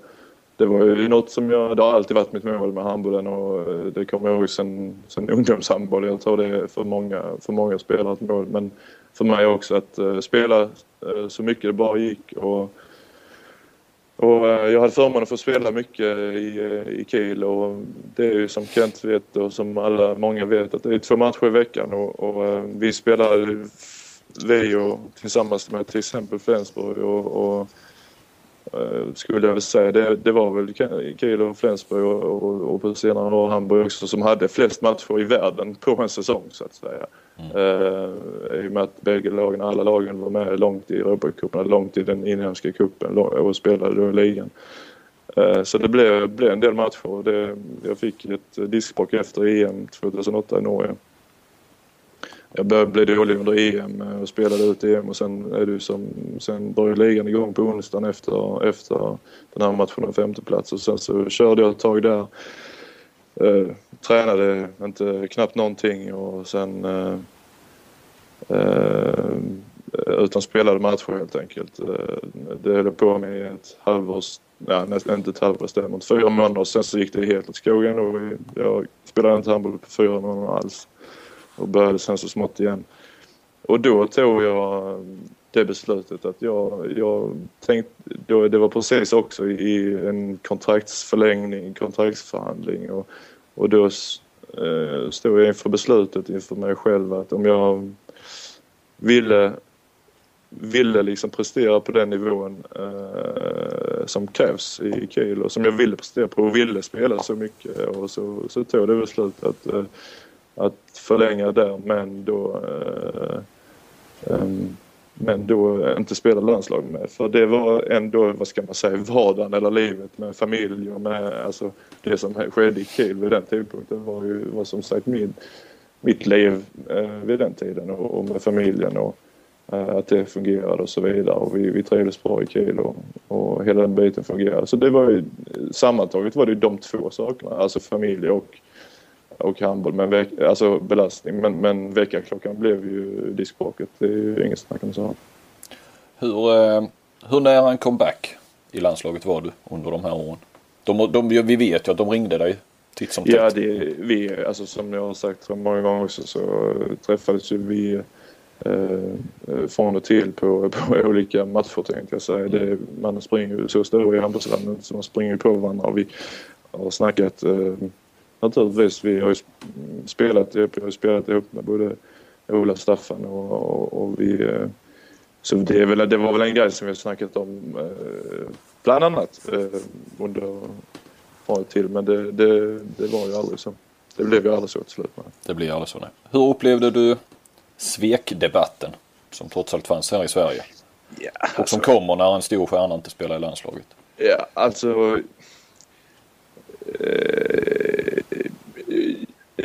det var ju något som jag, det har alltid varit mitt mål med handbollen och eh, det kommer jag ihåg sen, sen ungdomshandboll. Jag tror det är för många, för många spelare ett mål. Men för mig också att eh, spela så mycket det bara gick. Och, och eh, jag hade förmånen att få spela mycket i, eh, i Kiel och det är ju som Kent vet och som alla många vet att det är två matcher i veckan och, och eh, vi spelar vi och tillsammans med till exempel Flensburg och, och skulle jag väl säga. Det, det var väl Kiel och Flensburg och, och, och på senare år Hamburg också som hade flest matcher i världen på en säsong så att säga. Mm. Uh, I och med att bägge lagen, alla lagen var med långt i Europacupen, långt i den inhemska cupen och spelade då i ligan. Uh, så det blev, blev en del matcher. Det, jag fick ett diskbråck efter EM 2008 i Norge. Jag började bli dålig under EM eh, och spelade ut EM och sen är det som, sen drar ju ligan igång på onsdagen efter, efter den här matchen om femteplats och sen så körde jag ett tag där. Eh, tränade inte knappt någonting och sen eh, eh, utan spelade matcher helt enkelt. Eh, det höll på med ett halvårs, Nej, nästan inte ett halvårs däremot fyra månader sen så gick det helt åt skogen och jag spelade inte handboll på fyra månader alls och började sen så smått igen. Och då tog jag det beslutet att jag, jag tänkte, då, det var precis också i en kontraktsförlängning, kontraktsförhandling och, och då eh, stod jag inför beslutet inför mig själv att om jag ville ville liksom prestera på den nivån eh, som krävs i Kiel och som jag ville prestera på och ville spela så mycket och så, så tog det beslutet att eh, att förlänga där men då eh, eh, men då inte spela landslag med. För det var ändå, vad ska man säga, vardagen eller livet med familj och med alltså det som skedde i Kiel vid den tidpunkten var ju var som sagt min, mitt liv eh, vid den tiden och, och med familjen och eh, att det fungerade och så vidare och vi, vi trivdes bra i Kiel och, och hela den biten fungerade. Så det var ju sammantaget var det de två sakerna, alltså familj och och handboll, men alltså belastning. Men, men väckarklockan blev ju diskbråket. Det är ju inget snack om så. Hur, eh, hur nära en comeback i landslaget var du under de här åren? De, de, vi vet ju att de ringde dig titt som tätt. Ja, det, vi, alltså som jag har sagt så många gånger också så träffades ju vi eh, från och till på, på olika matcher tänkte jag säga. Det, man springer ju så stor i handbollslandet så man springer på varandra och vi har snackat eh, naturligtvis. Vi har ju spelat ihop, jag har spelat ihop med både Ola Staffan och, och, och vi... Eh, så det, väl, det var väl en grej som vi har snackat om eh, bland annat eh, under från till men det, det, det var ju aldrig så. Det blev ju aldrig så till slut. Det blev aldrig så nej. Hur upplevde du svekdebatten som trots allt fanns här i Sverige? Ja, alltså, och som alltså- kommer när en stor stjärna inte spelar i landslaget? Ja, alltså... Eh,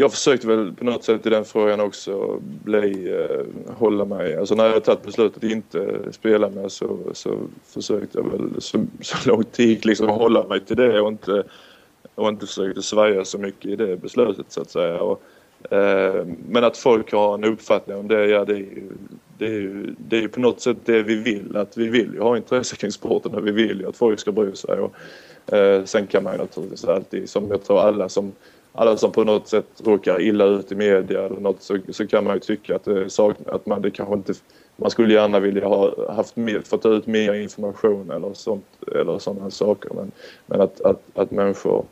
jag försökte väl på något sätt i den frågan också bli, eh, hålla mig, alltså när jag tagit beslutet att inte spela med så, så försökte jag väl så, så långt det gick liksom hålla mig till det och inte, och inte försökte svaja så mycket i det beslutet så att säga. Och, eh, men att folk har en uppfattning om det, ja det är ju det är ju det är på något sätt det vi vill. Att vi vill ju ha intresse kring sporten och vi vill ju att folk ska bry sig. Och, eh, sen kan man ju naturligtvis alltid, som jag tror alla som alla som på något sätt råkar illa ut i media eller något så, så kan man ju tycka att eh, det saknas, att man det kanske inte man skulle gärna vilja ha haft mer, fått ut mer information eller sånt eller sådana saker men, men att, att, att människor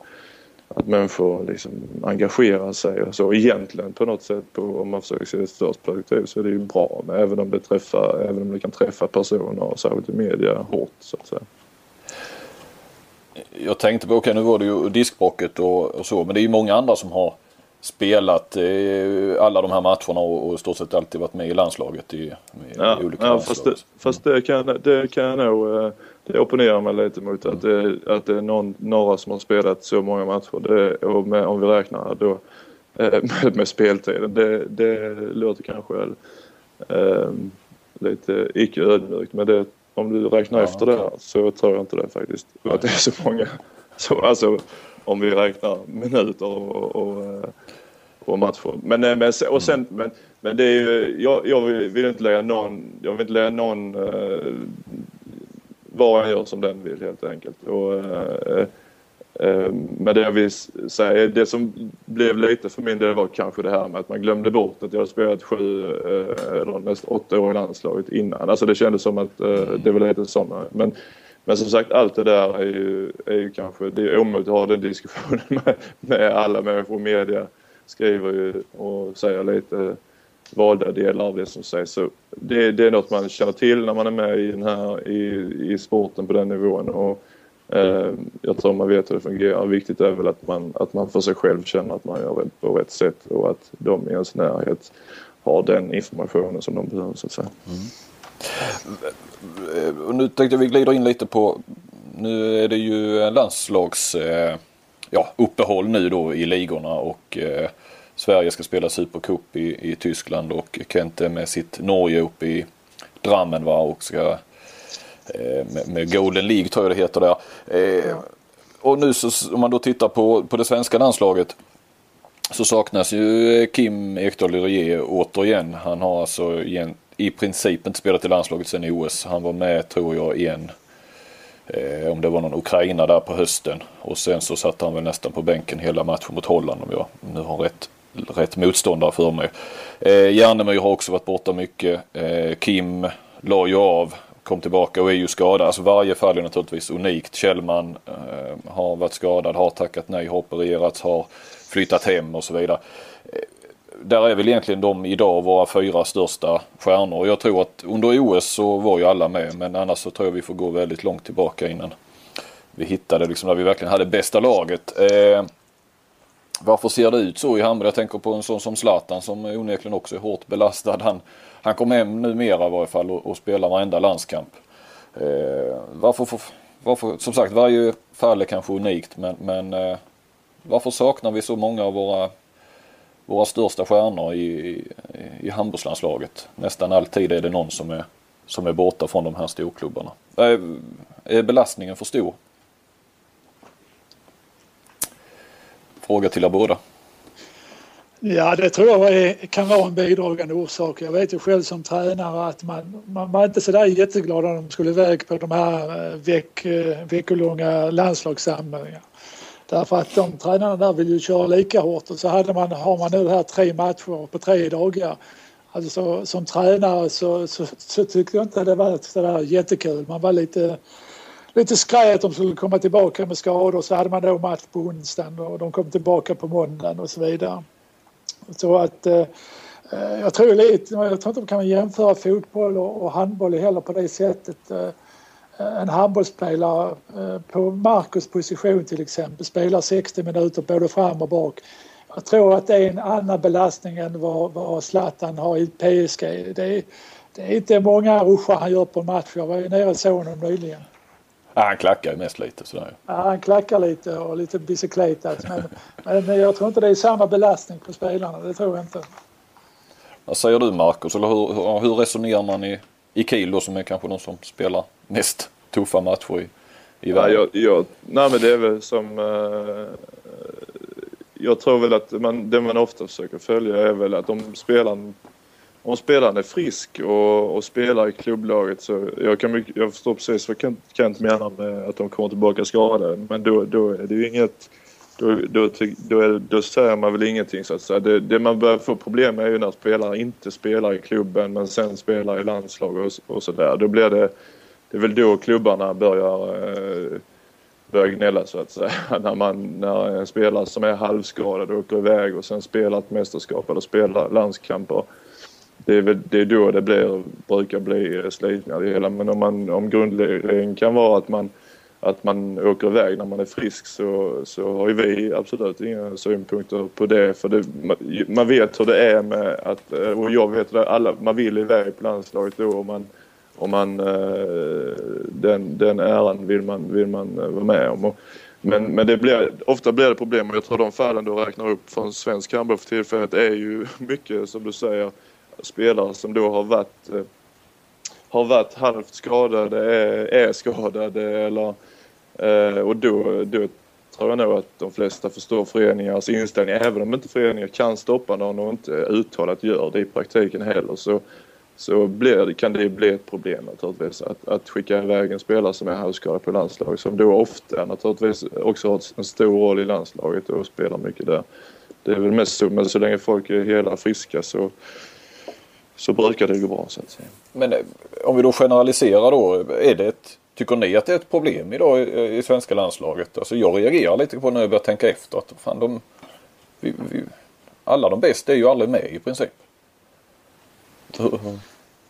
att människor liksom engagerar sig och så. Egentligen på något sätt, på, om man försöker se det i ett större perspektiv, så är det ju bra. Men även om det, träffar, även om det kan träffa personer, och särskilt i media, hårt så att säga. Jag tänkte på, okej okay, nu var det ju diskbrocket och, och, så, men det är ju många andra som har spelat eh, alla de här matcherna och, och i stort sett alltid varit med i landslaget i, ja, i olika ja, landslag. Fast, det, fast det, kan, det kan jag nog eh, det opponerar mig lite mot att det, att det är någon, några som har spelat så många matcher. Det, och med, om vi räknar då eh, med, med speltiden. Det, det låter kanske äh, lite icke ödmjukt men det, om du räknar ja, efter okay. det så tror jag inte det faktiskt. Att det är så många. [laughs] Så, alltså om vi räknar minuter och, och, eh, och matcher. Men, men, och sen, men, men det är ju, jag, jag vill inte lägga någon, jag vill inte lägga någon var han gör som den vill helt enkelt. Och, eh, eh, men det jag vill säga, det som blev lite för min del var kanske det här med att man glömde bort att jag hade spelat sju eh, eller mest åtta år i landslaget innan. Alltså det kändes som att eh, det var lite sådana. Men, men som sagt allt det där är ju, är ju kanske, det är omöjligt att ha den diskussionen [laughs] med, med alla människor. Media skriver ju och säger lite valda delar av det som sägs. Så det, det, är något man känner till när man är med i, den här, i, i sporten på den nivån. Och, eh, Eh, jag tror man vet hur det fungerar. Viktigt är väl att man, att man för sig själv känner att man gör det på rätt sätt och att de i ens närhet har den informationen som de behöver så att säga. Mm. Och nu tänkte jag vi glider in lite på, nu är det ju landslags eh, ja, uppehåll nu då i ligorna och eh, Sverige ska spela Supercup i, i Tyskland och Kent är med sitt Norge uppe i Drammen va och ska Eh, med, med, Golden League tror jag det heter där. Eh, och nu så om man då tittar på, på det svenska landslaget så saknas ju eh, Kim Ekdahl Rie återigen. Han har alltså igen, i princip inte spelat i landslaget sedan i OS. Han var med tror jag igen Eh, om det var någon Ukraina där på hösten. Och sen så satt han väl nästan på bänken hela matchen mot Holland om jag nu har rätt rätt motståndare för mig. Eh, Järnemyr har också varit borta mycket. Eh, Kim la ju av, kom tillbaka och är ju skadad. Alltså varje fall är naturligtvis unikt. Kjellman eh, har varit skadad, har tackat nej, har opererats, har flyttat hem och så vidare. Eh, där är väl egentligen de idag våra fyra största stjärnor. Jag tror att under OS så var ju alla med men annars så tror jag vi får gå väldigt långt tillbaka innan vi hittade liksom där vi verkligen hade bästa laget. Eh, varför ser det ut så i Hammarby? Jag tänker på en sån som Zlatan som onekligen också är hårt belastad. Han, han kom hem numera i varje fall och, och spelar varenda landskamp. Eh, varför, varför, som sagt varje fall är kanske unikt men, men eh, varför saknar vi så många av våra, våra största stjärnor i, i, i handbollslandslaget? Nästan alltid är det någon som är, som är borta från de här storklubbarna. Eh, är belastningen för stor? Fråga till er båda. Ja, det tror jag är, kan vara en bidragande orsak. Jag vet ju själv som tränare att man, man var inte så där jätteglad när de skulle iväg på de här eh, veck, eh, veckolånga landslagssamlingarna. Därför att de tränarna där vill ju köra lika hårt och så hade man, har man nu här tre matcher på tre dagar. Alltså som tränare så, så, så tyckte jag inte det var så där jättekul. Man var lite lite skraj att de skulle komma tillbaka med skador. Så hade man då match på onsdagen och de kom tillbaka på måndagen och så vidare. Så att eh, eh jag tror lite, jag tror inte man kan jämföra fotboll och, och handboll heller på det sättet. Eh, eh en handbollsspelare eh, på Marcus position till exempel spelar 60 minuter både fram och bak. Jag tror att det är en annan belastning än vad, vad Zlatan har i PSG. Det är, det är inte många ruscher han gör på en match. Jag var ju nere och såg honom nyligen. Ja, han klackar ju mest lite sådär. Ja, han klackar lite och lite bicykletat. Men, men jag tror inte det är samma belastning på spelarna. Det tror jag inte. Vad säger du Marcus? Eller hur, hur resonerar man i, i Kiel då som är kanske de som spelar mest tuffa matcher i, i världen? Ja, jag, jag, nej men det är väl som... Uh, jag tror väl att man, det man ofta försöker följa är väl att om spelaren om spelaren är frisk och, och spelar i klubblaget så jag, kan jag förstår precis vad Kent, Kent menar med att de kommer tillbaka skadade. Men då, då är det ju inget... Då, då, då, är, då säger man väl ingenting så att säga. Det, det man börjar få problem med är ju när spelare inte spelar i klubben men sen spelar i landslag och, och sådär. Då blir det... Det är väl då klubbarna börjar, eh, börjar gnälla så att säga. [laughs] När, man, när en spelare som är halvskadad åker iväg och sen spelar ett mästerskap eller spelar landskamper. Det är, väl, det är då det blir, brukar bli eh, slitningar det hela. Men om, man, om grundregeln kan vara att man, att man åker iväg när man är frisk så, så har ju vi absolut inga synpunkter på det. För det, man vet hur det är med att, eh, och jag vet det, alla, man vill iväg på landslaget då och man och man, eh, den, den äran vill man, vill man vara med om. Men, men det blir, ofta blir det problem och jag tror de fallen du räknar upp från svensk handboll för tillfället är ju [laughs] mycket som du säger spelare som då har varit eh, har varit halvt skadade, är, är skadade eller eh, och då, då tror jag nog att de flesta förstår föreningars inställning även om inte föreningar kan stoppa någon och inte uttalat gör det i praktiken heller så så blir, kan det bli ett problem naturligtvis att, att skicka iväg en spelare som är halvskadad på landslaget som då ofta naturligtvis också har en stor roll i landslaget och spelar mycket där. Det är väl mest så, men så länge folk är hela friska så, så brukar det gå bra så att säga. Men eh, om vi då generaliserar då, är det ett, tycker ni att det är ett problem idag i, i svenska landslaget? Alltså jag reagerar lite på när jag börjar tänka efter att fan de, vi, vi, alla de bästa är ju aldrig med i princip.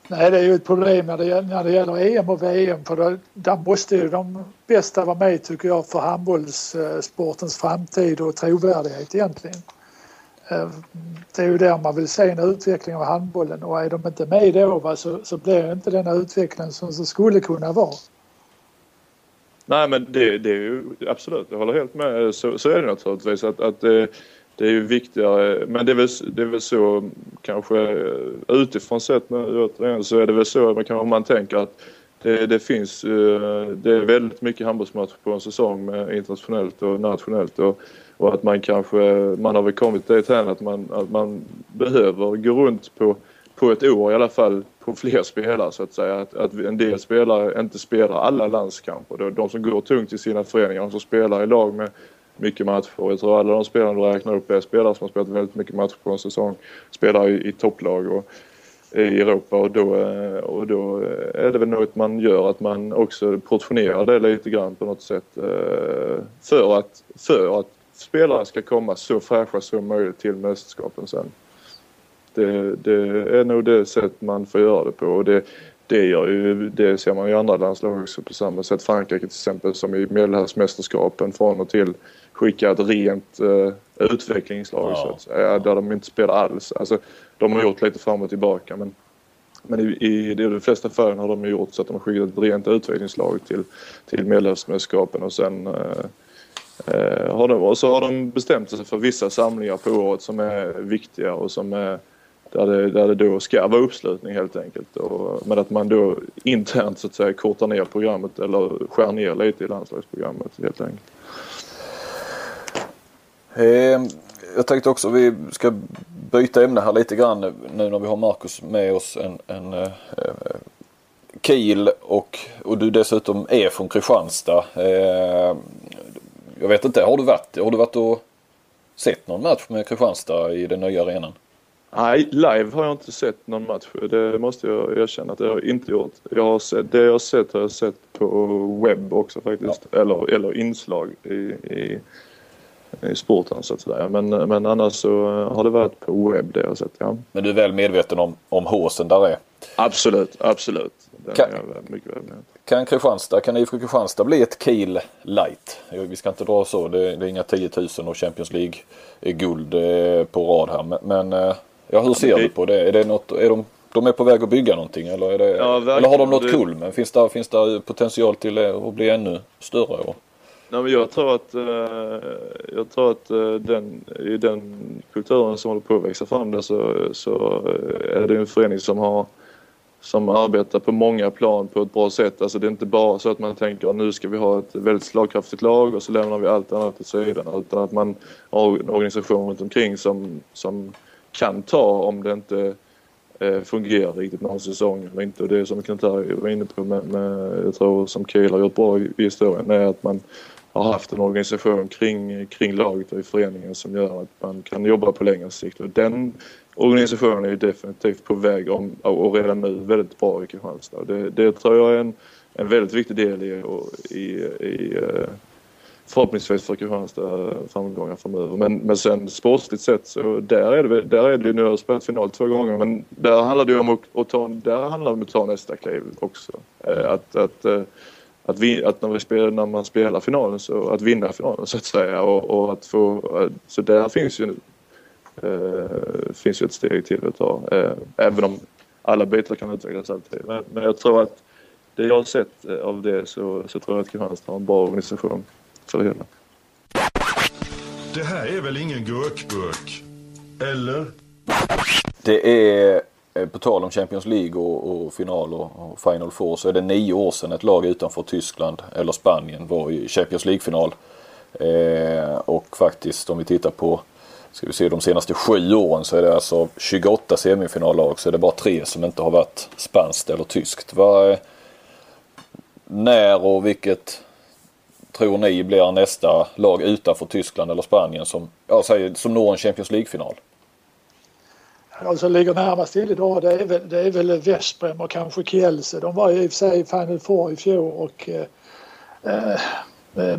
Nej, det är ju ett problem när det, gäller, när det gäller EM och VM för då, där måste ju de bästa vara med tycker jag för handbollssportens framtid och trovärdighet egentligen. Ehm, det är ju där man vill se en utveckling av handbollen och är de inte med då va, så, så blir det inte den utvecklingen som, som skulle kunna vara. Nej men det, det är ju absolut, jag håller helt med. Så, så är det naturligtvis att, att det, det är ju viktigare, men det är väl, det är väl så kanske eh, utifrån sett nu återigen så är det väl så man kan, man tänker att det, det, finns eh, det är väldigt mycket handbollsmatcher på en säsong internationellt och nationellt och, och att man kanske, man har väl kommit dit här att man, att man behöver gå runt på, på ett år i alla fall på fler spelare så att säga. Att, att en del spelare inte spelar alla landskamper. De som går tungt i sina föreningar, de som spelar i lag med mycket matcher. Jag tror alla de spelarna du räknar upp är spelare som har spelat väldigt mycket matcher på en säsong. Spelar i, i topplag och i Europa och då, eh, och då eh, är det väl något man gör att man också portionerar det lite grann på något sätt eh, för att, för att spelare ska komma så fräscha som möjligt till mästerskapen sen. Det, det, är nog det sätt man får göra det på och det, det gör ju, det ser man i andra landslag också på samma sätt. Frankrike till exempel som i medelhavsmästerskapen från och till skickar ett rent utvecklingslag ja. så att säga, där de inte spelar alls. Alltså, de har gjort lite fram och tillbaka men, men i, i de flesta fallen har de gjort så att de har skickat ett rent utvecklingslag till, till medelhavsmästerskapen och sen uh, uh, har de, och så har de bestämt sig för vissa samlingar på året som är viktiga och som är där det, där det då ska vara uppslutning helt enkelt. Och, men att man då internt så att säga kortar ner programmet eller skär ner lite i landslagsprogrammet helt enkelt. Eh, jag tänkte också vi ska byta ämne här lite grann nu när vi har Marcus med oss. En, en eh, Kiel och, och du dessutom är från Kristianstad. Eh, jag vet inte, har du varit, har du varit och sett någon match med Kristianstad i den nya arenan? Nej, live har jag inte sett någon match. Det måste jag erkänna att jag har inte gjort. Jag har sett, det jag har sett har jag sett på webb också faktiskt. Ja. Eller, eller inslag i, i, i sporten så att säga. Men, men annars så har det varit på webb det jag sett, ja. Men du är väl medveten om, om håsen där är? Absolut, absolut. kan, mycket väl kan Kristianstad, kan IFK Kristianstad bli ett Kiel light? Vi ska inte dra så, det, det är inga 10 000 och Champions League-guld eh, på rad här. Men, men eh, Ja, hur ser du på det? Är det något, är de, de är på väg att bygga någonting eller, är det, ja, eller har de något kul med? Finns det, finns det potential till att bli ännu större? Nej, men jag tror att, eh, jag tror att eh, den, i den kulturen som håller på att växa fram där så, så eh, är det en förening som har som arbetar på många plan på ett bra sätt. Alltså det är inte bara så att man tänker att nu ska vi ha ett väldigt slagkraftigt lag och så lämnar vi allt annat åt sidan. Utan att man har en organisation runt omkring som, som kan ta om det inte eh, fungerar riktigt någon säsong eller inte. Och det är som Kent var inne på med, med, jag tror som Kiel har gjort bra i, i historien är att man har haft en organisation kring, kring laget och i föreningen som gör att man kan jobba på längre sikt. Och den organisationen är definitivt på väg om, och redan nu väldigt bra i Kristianstad. Det, det tror jag är en, en väldigt viktig del i, i, i, eh, förhoppningsvis för Kristianstad framgångar framöver. Men, men sen sportsligt sett så där är det, där är det nu har jag spelat final två gånger men där handlar det ju om att, att ta, där handlar det om att ta nästa kliv också. Eh, att, att, eh, att, vi, att när, vi spelar, när man spelar finalen så att vinna finalen så att säga och, och att få, så där finns ju eh, finns ju ett steg till att ta. Eh, även om alla bitar kan utvecklas alltid. Men, men jag tror att det jag har sett eh, av det så, så tror jag att Kristianstad har en bra organisation för det hela. Det här är väl ingen gurkburk? Eller? Det är, Eh, på tal om Champions League och, och final och, och, Final Four, så är det nio år sedan ett lag utanför Tyskland eller Spanien var i Champions League-final. Eh, och faktiskt om vi tittar på ska vi se, de senaste sju åren så är det alltså 28 semifinallag så är det bara tre som inte har varit spanskt eller tyskt. Vad, eh, när och vilket tror ni blir nästa lag utanför Tyskland eller Spanien som, jag säger, som når en Champions League-final? De som ligger närmast till idag det är väl, det är väl Veszprem och kanske Kielce. De var i och för sig i Final Four i fjol och eh, eh, eh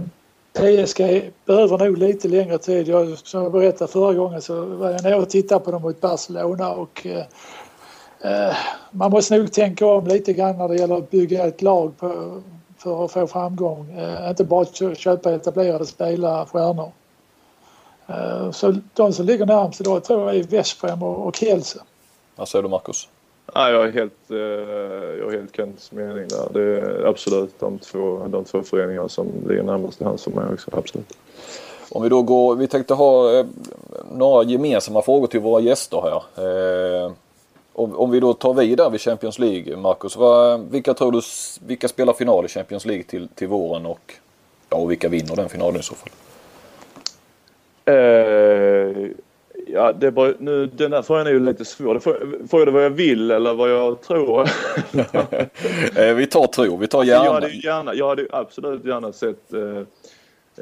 PSG behöver nog lite längre tid. Jag, som jag berättade förra gången så var jag nere och tittade på dem mot Barcelona och eh, eh, man måste nog tänka om lite grann när det gäller att bygga ett lag på, för att få framgång. Eh, inte bara köpa etablerade spelare, stjärnor. Eh, så de som ligger närmast idag tror jag är Veszprem och, och Kielce. Vad säger du Marcus? Ja, jag är helt, eh, jag är helt Kents mening där. Det är absolut de två, de två föreningar som ligger närmast i hands för mig också. Absolut. Om vi då går, vi tänkte ha eh, några gemensamma frågor till våra gäster här. Om, vi då tar vidare vid Champions League, Marcus. Vilka tror du, vilka spelar final i Champions League till, till våren och, ja, och vilka vinner den finalen i så fall? Eh, Ja, det bara, nu, den där frågan är ju lite svår. Frågar du vad jag vill eller vad jag tror? [laughs] Eh, vi tar tro, vi tar gärna. Jag hade, gärna, jag hade absolut gärna sett eh,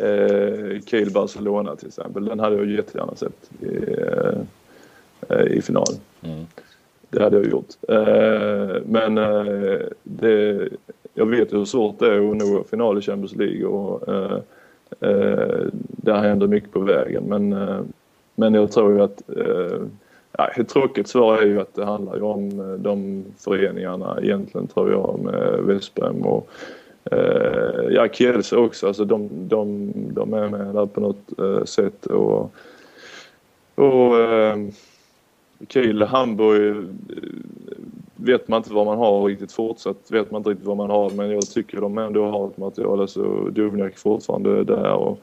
eh, Kiel Barcelona till exempel. Den hade jag jättegärna sett i, eh, i final. Mm. Det hade jag gjort. Men det, jag vet hur svårt det är att nå final i Champions League och eh, där händer mycket på vägen. Men eh, men jag tror ju att eh, ja, ett tråkigt svar är ju att det handlar ju om eh, de föreningarna egentligen tror jag med Vesprem och eh, ja, Kielse också. Alltså de, de, de är med där på något eh, sätt och, och eh, Kiel, Hamburg eh, vet man inte vad man har riktigt fortsatt. Vet man inte riktigt vad man har men jag tycker de ändå har ett material. Alltså Dubnjak fortfarande där och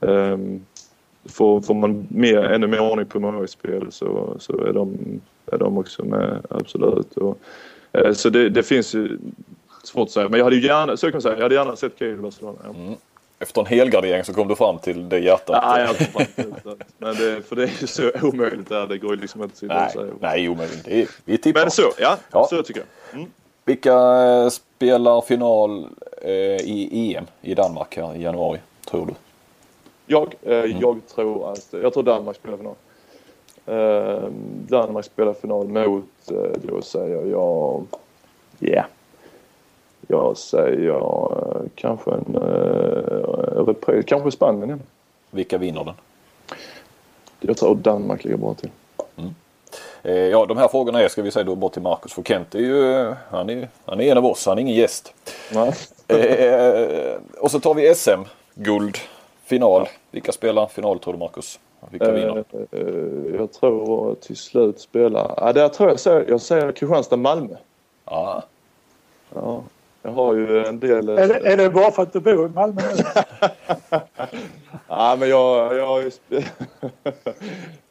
um, får, får man mer, ännu mer ordning på målvaktsspel så, så är, de, är de också med, absolut. Och, uh, så det, det, finns ju svårt att säga, men jag hade ju gärna, så kan man säga, jag hade gärna sett Kiel i Barcelona. Ja. Mm. Efter en helgardering så kom du fram till det hjärtat? Ja, jag kom fram till det. Men det, för det är ju så omöjligt där, det går ju liksom inte att säga. Nej, omöjligt. Det är, vi tippar. Men så, ja, ja. så tycker jag. Mm. Vilka eh, spelar final eh, i EM i Danmark här i januari, tror du? Jag, eh, mm. jag tror att, jag tror Danmark spelar final. Eh, Danmark spelar final mot, eh, då säger jag, ja. Yeah. Jag säger eh, kanske en eh, repris, kanske Spanien igen. Vilka vinner den? Jag tror Danmark ligger bra till. Mm. Eh, ja, de här frågorna är, ska vi säga då, bort till Marcus. För Kent är ju, han är, han är en av oss, han är ingen gäst. Eh, och så tar vi SM-guld Final. Vilka spelar final tror du Marcus? Vilka vinner? Uh, jag tror till slut spelar... Ja, där tror jag säger, jag säger Kristianstad-Malmö. Ah. Ja. Jag har ju en del... Är det, är det bara för att du bor i Malmö [laughs] ja, men jag, jag har ju... [laughs]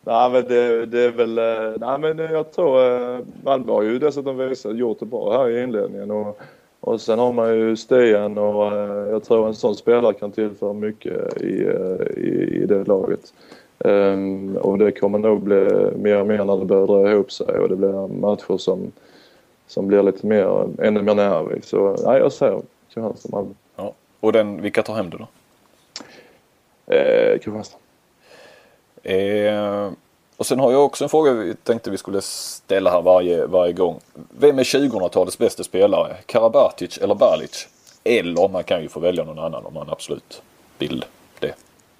nej, men det, det, är väl... Nej, men jag tror Malmö har ju dessutom visat, gjort det bra här i inledningen. Och och sen har man ju Stian och eh, jag tror en sån spelare kan tillföra mycket i, eh, i, i det laget. Um, och det kommer nog bli mer och mer när det börjar dra ihop sig och det blir matcher som, som blir lite mer, ännu mer nervig. Så nej, jag säger Kristianstad Malmö. Ja. Och den, vilka tar hem det då? Eh, Kristianstad. Eh, och sen har jag också en fråga vi tänkte vi skulle ställa här varje, varje gång. Vem är 2000-talets bästa spelare? Karabatic eller Balic? Eller man kan ju få välja någon annan om man absolut vill. det?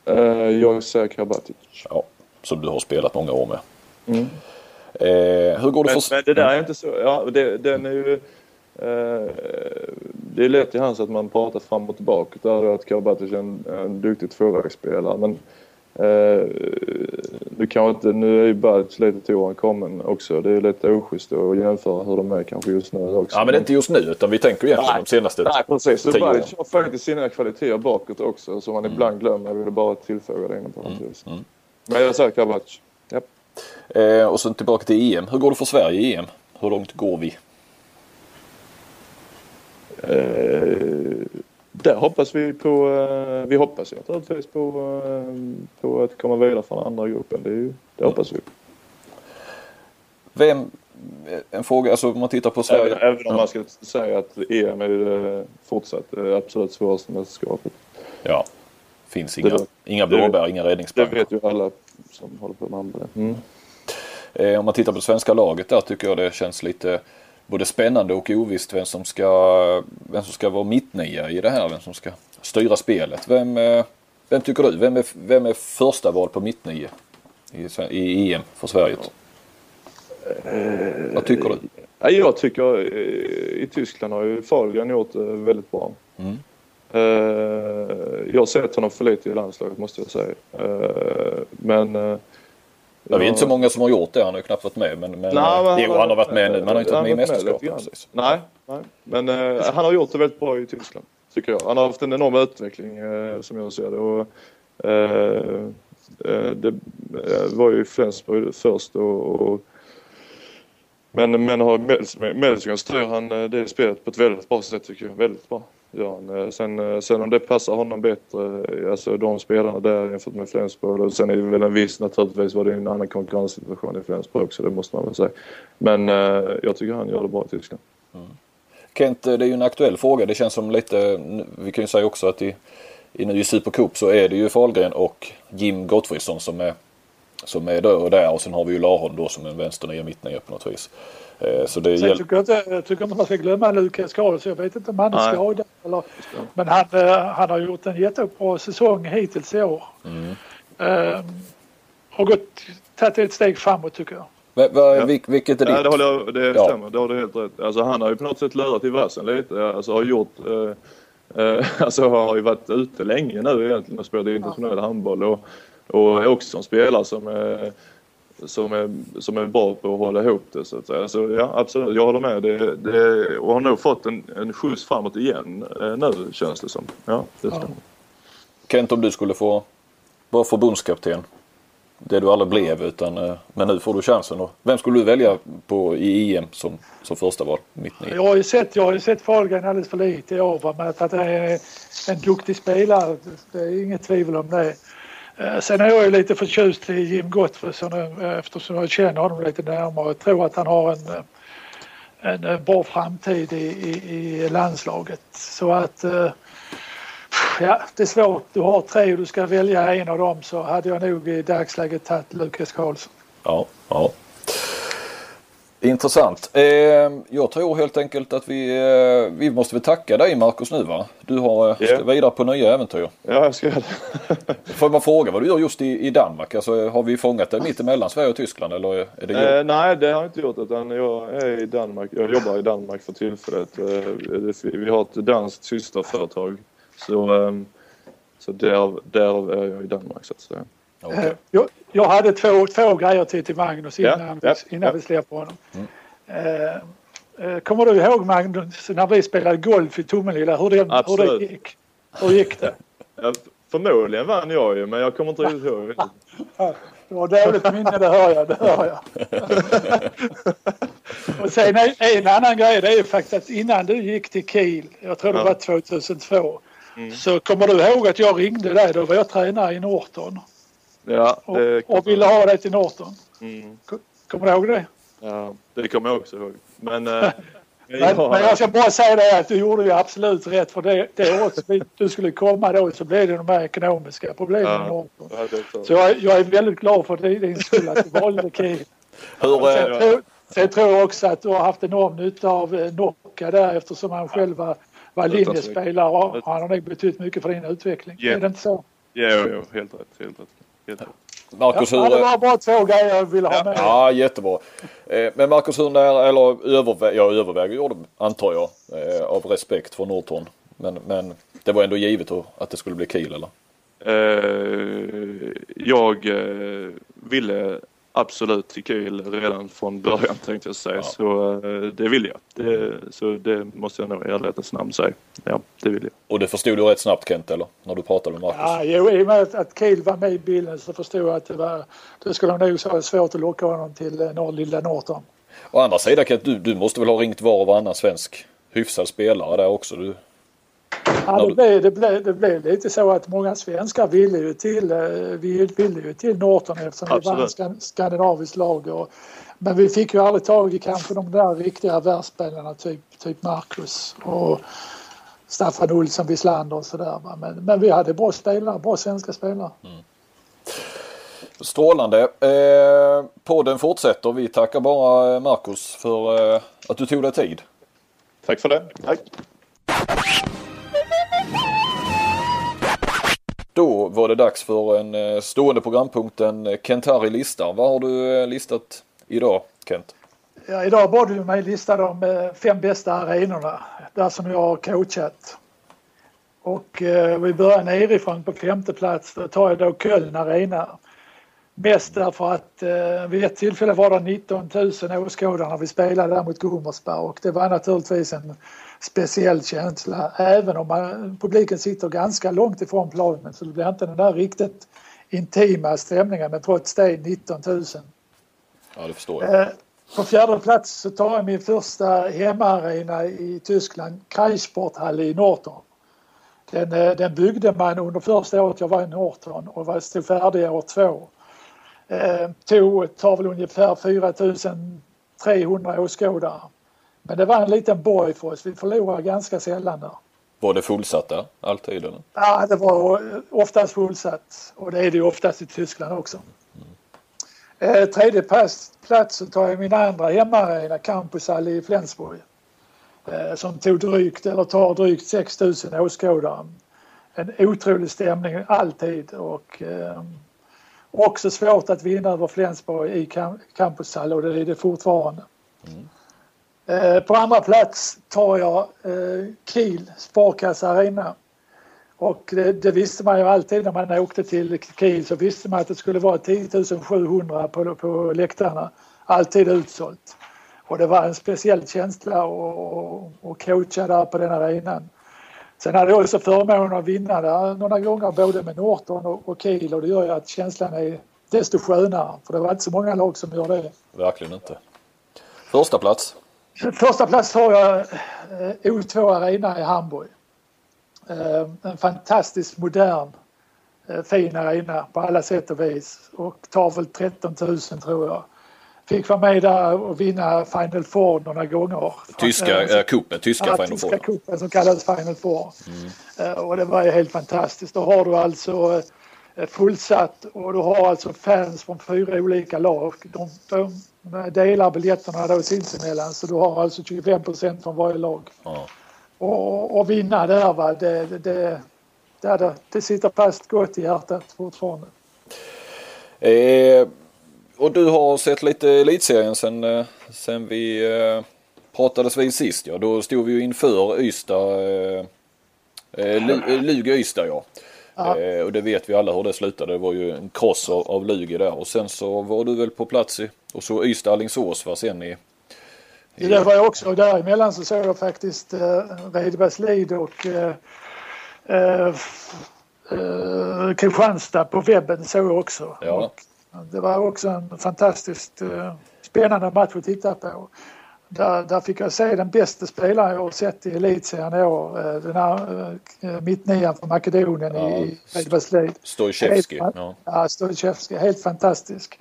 Eh, jag säger Karabatic. Ja, som du har spelat många år med. Mm. Eh, hur går det Men, för... men det där är inte så... Ja, det, den är ju... Eh, det är lätt i hans att man pratar fram och tillbaka. Där är att Karabatic är en, en duktig tvåvägsspelare. Men eh, nu, kan inte, nu är ju Badic lite till åren kommen också. Det är lite oschysst att jämföra hur de är kanske just nu också. Ja, men inte just nu utan vi tänker egentligen Nej. de senaste Nej precis. Så. Badic har faktiskt sina kvaliteter bakåt också som man ibland glömmer. Jag ville bara tillfoga det inom parentes. mm. Men jag säger Karabatic. Eh, och sen tillbaka till EM. Hur går det för Sverige i EM? Hur långt går vi? Eh, där hoppas vi på, eh, vi hoppas ju naturligtvis på, eh, på att komma vidare från andra gruppen. Det, är ju, det hoppas vi. Vem, en fråga, alltså om man tittar på Sverige. Även, även om man ska säga att EM är eh, fortsatt det absolut svåraste mästerskapet. Ja, finns inga, Det- inga det- blåbär, inga Det räddningsplankor. vet ju alla som håller på med handboll. Mm. Eh, om man tittar på det svenska laget där tycker jag det känns lite både spännande och ovisst vem som ska, vem som ska vara mittnia i det här. Vem som ska styra spelet. Vem, eh, vem tycker du? Vem är, vem är första val på mittnia i, i EM för Sverige? Vad tycker du? Ja, jag tycker eh, i Tyskland har ju Fahlgren gjort det väldigt bra. Mm. Eh, jag har sett honom för lite i landslaget måste jag säga. Eh, men... eh, Det är inte så många som har gjort det. Han har ju knappt varit med. Men, men, Nej, men- jo, han har varit med nu. Men han har inte varit med i mästerskapet. precis. Nej, nej. men eh, han har gjort det väldigt bra i Tyskland. Tycker jag. Han har haft en enorm utveckling eh, som jag ser det. Och, eh, det var ju Flensburg först och, och men, men har Melsungen styr han det spelet på ett väldigt bra sätt tycker jag. Väldigt bra. Gör eh, Sen, eh, sen om det passar honom bättre, eh, alltså de spelarna där jämfört med Flensburg. Och sen är det väl en viss, naturligtvis var det en annan konkurrenssituation i Flensburg också, det måste man väl säga. Men eh, jag tycker han gör det bra i Tyskland. Mm. Kent, det är ju en aktuell fråga. Det känns som lite, vi kan ju säga också att i, i, nu i Supercup så är det ju Fahlgren och Jim Gottfridsson som är, som är där och där. Och sen har vi ju Laholm då som en vänsternia mittnia på något vis. Eh, Så det Sen gäller... tycker jag, inte, jag tycker inte man ska glömma Lukas Karlsson. Jag vet inte om han är skadad. Eller, men han, eh, han har gjort en jättebra säsong hittills i år. Mm. Eh, har gått, tagit ett steg framåt tycker jag. Va, va, Ja. vil, vilket är Ja, ditt? det, håller jag, det Ja. stämmer. Det har du helt rätt. Alltså, han har ju på något sätt lurat i vassen lite. Alltså har gjort... Eh, eh, [laughs] alltså har ju varit ute länge nu egentligen och spelat internationell handboll. Och, och är också en spelare som är, som är, som är bra på att hålla ihop det så att säga. Så ja, absolut. Jag håller med. Det, det, och har nog fått en, en skjuts framåt igen eh, nu känns det som. Ja, det stämmer. Kent, om du skulle få vara förbundskapten. Det du aldrig blev utan eh, men nu får du chansen. Vem skulle du välja på i EM som, som första val? Mittnia? Jag har ju sett, jag har ju sett Fahlgren alldeles för lite i år. Men att han är en duktig spelare, det är inget tvivel om det. Eh, sen är jag ju lite förtjust i Jim Gottfridsson eh, eftersom jag känner honom lite närmare. och tror att han har en, eh, en bra framtid i, i, i landslaget. Så att ja, det är svårt. Du har tre och du ska välja en av dem så hade jag nog i dagsläget tagit Lukas Karlsson. Ja, ja. Intressant. Eh, jag tror helt enkelt att vi, eh, vi måste väl tacka dig Marcus nu va? Du har Ja. ska vidare på nya äventyr. Ja, jag ska göra det. [laughs] Får man fråga vad du gör just i, i Danmark? Alltså, har vi fångat det mitt emellan Sverige och Tyskland eller är det? Eh, nej, det har jag inte gjort utan jag är i Danmark. Jag jobbar i Danmark för tillfället. Eh, vi har ett danskt systerföretag. Så, eh, så där, där är jag i Danmark så att säga. Okej. Eh, Jag, jag hade två, två grejer till, till Magnus innan, ja, vi, innan ja. vi släpper honom. Mm. Eh, eh, kommer du ihåg Magnus när vi spelade golf i Tomelilla? Hur det, hur det gick? Hur gick det? [laughs] Förmodligen vann jag ju men jag kommer inte riktigt ihåg. Det var dåligt minne, det hör jag. Det hör jag. [laughs] och sen en, annan grej, det är ju faktiskt att innan du gick till Kiel, jag tror det var 2002, Mm. så kommer du ihåg att jag ringde dig, då var jag tränare i Norton Ja, och, det, och ville ha dig till Norton. mm, Kommer du ihåg det? ja, det kommer jag också ihåg. Men, eh, [laughs] men ja, men jag ska bara säga det att du gjorde ju absolut rätt för det, det året du skulle komma då så blev det de här ekonomiska problemen Ja. Norton. ja. Så jag, jag är väldigt glad för din skull att du valde Kiel. Hur, Sen, eh, tror- sen tror jag också att du har haft enorm nytta av eh, Nocca där eftersom han själv var, var linjespelare och han har nog betytt mycket för din utveckling. Ja. Är det inte så? Jo, jo, helt rätt. Helt rätt. Marcus, Ja, hur... det var bara två grejer jag ville ha med. Ja, jättebra. Eh, Men Marcus, hur när, eller övervä jag överväger gjorde antar jag, eh, av respekt för Norton. Men, men det var ändå givet att det skulle bli Kiel eller? Eh, jag ville absolut till Kiel redan från början tänkte jag säga. Ja. Så eh, det vill jag. Det, så det måste jag nog i ärlighetens namn säga. Ja, det vill jag. Och det förstod du rätt snabbt Kent eller? När du pratade med Marcus? Ja, jo, i och med att- att Kiel var med i bilden så förstod jag att det, var, det skulle nog vara svårt att locka honom till eh, norr, lilla Norton. Å andra sidan Kent, du, du måste väl ha ringt var och varannan svensk hyfsad spelare där också? Du, Ja, det, blev, det, blev, det blev lite så att många svenskar ville ju till, eh, vi ville ju till Norton eftersom det var en Absolut. skan- skandinavisk lag. Och, men vi fick ju aldrig tag i kanske de där riktiga världsspelarna typ, typ Marcus och Staffan Olsson Wislander och sådär. Men, men vi hade bra spelare, bra svenska spelare. Strålande. Eh, podden fortsätter. Vi tackar bara Marcus för eh, att du tog dig tid. Tack för det. Tack. Då var det dags för en eh, stående programpunkten eh, Kent-Harry listar. Vad har du eh, listat idag Kent? Ja, idag bad du mig lista de eh, fem bästa arenorna där som jag har coachat. Och eh, vi börjar nerifrån på femte plats. Då tar jag då Köln Arena. Mest därför att eh, vid ett tillfälle var det 19 000 åskådare när vi spelade där mot Gummersberg och det var naturligtvis en speciell känsla även om man, publiken sitter ganska långt ifrån planen så det blir inte den där riktigt intima stämningen men trots det 19 000. Ja det förstår jag. Eh, På fjärde plats så tar jag min första hemmaarena i Tyskland, Kreissporthalle i Norton. Den, eh, den byggde man under första året jag var i Norton och var stod färdig år två. Eh, tog, tar väl ungefär 4300 åskådare. Men det var en liten borg för oss. Vi förlorade ganska sällan där. Var det fullsatt där alltid eller? Ja, det var oftast fullsatt och det är det oftast i Tyskland också. Eh, tredje plats, plats så tar jag min andra hemmaarena, Campushall i Flensburg. Eh, som tog drygt, eller tar drygt 6 000 åskådare. En otrolig stämning alltid och eh, också svårt att vinna över Flensburg i Cam- Campushall och det är det fortfarande. Eh, på andra plats tar jag eh, Kiel Sparkassa Arena. Och det, det visste man ju alltid när man åkte till Kiel så visste man att det skulle vara 10 700 på, på läktarna. Alltid utsålt. Och det var en speciell känsla att- att coacha där på den arenan. Sen hade jag också förmånen att vinna där några gånger både med Norton och, och Kiel och det gör ju att känslan är desto skönare för det var inte så många lag som gör det. Verkligen inte. Första plats. Första plats har jag eh, O2 Arena i Hamburg. Eh, En fantastiskt modern eh, fin arena på alla sätt och vis och tar väl 13 000 tror jag. Fick vara med där och vinna Final Four några gånger. Tyska äh, tyska Ja, Final tyska Four. cupen som kallas Final Four. Eh, Och det var ju helt fantastiskt. Då har du alltså fullsatt och du har alltså fans från fyra olika lag. De, de delar biljetterna då sinsemellan så du har alltså 25 procent från varje lag. Ja. Och, och vinna där va, det, det, det, det, det, sitter fast gott i hjärtat fortfarande. Eh, och du har sett lite elitserien sen, eh, sen vi eh, pratades vid sist ja. Då stod vi ju inför Ystad. Eh, eh, Lu- Lugi-Ystad ja. Ja. Eh, och det vet vi alla hur det slutade. Det var ju en kross av, av Lugi där. Och sen så var du väl på plats i, och så Ystad-Alingsås var sen i, i Det var jag också. Och däremellan så såg jag faktiskt eh, Redbergslid och eh, eh, eh, Kristianstad på webben såg jag också. Ja. Och det var också en fantastiskt eh, spännande match att titta på. Där, där fick jag se den bästa spelaren jag har sett i elitserien i år. Eh, den här eh, mittnian från Makedonien Ja, i Redbergslid. Stojcevski. Helt- Ja. Ja, Stojcevski, helt fantastisk.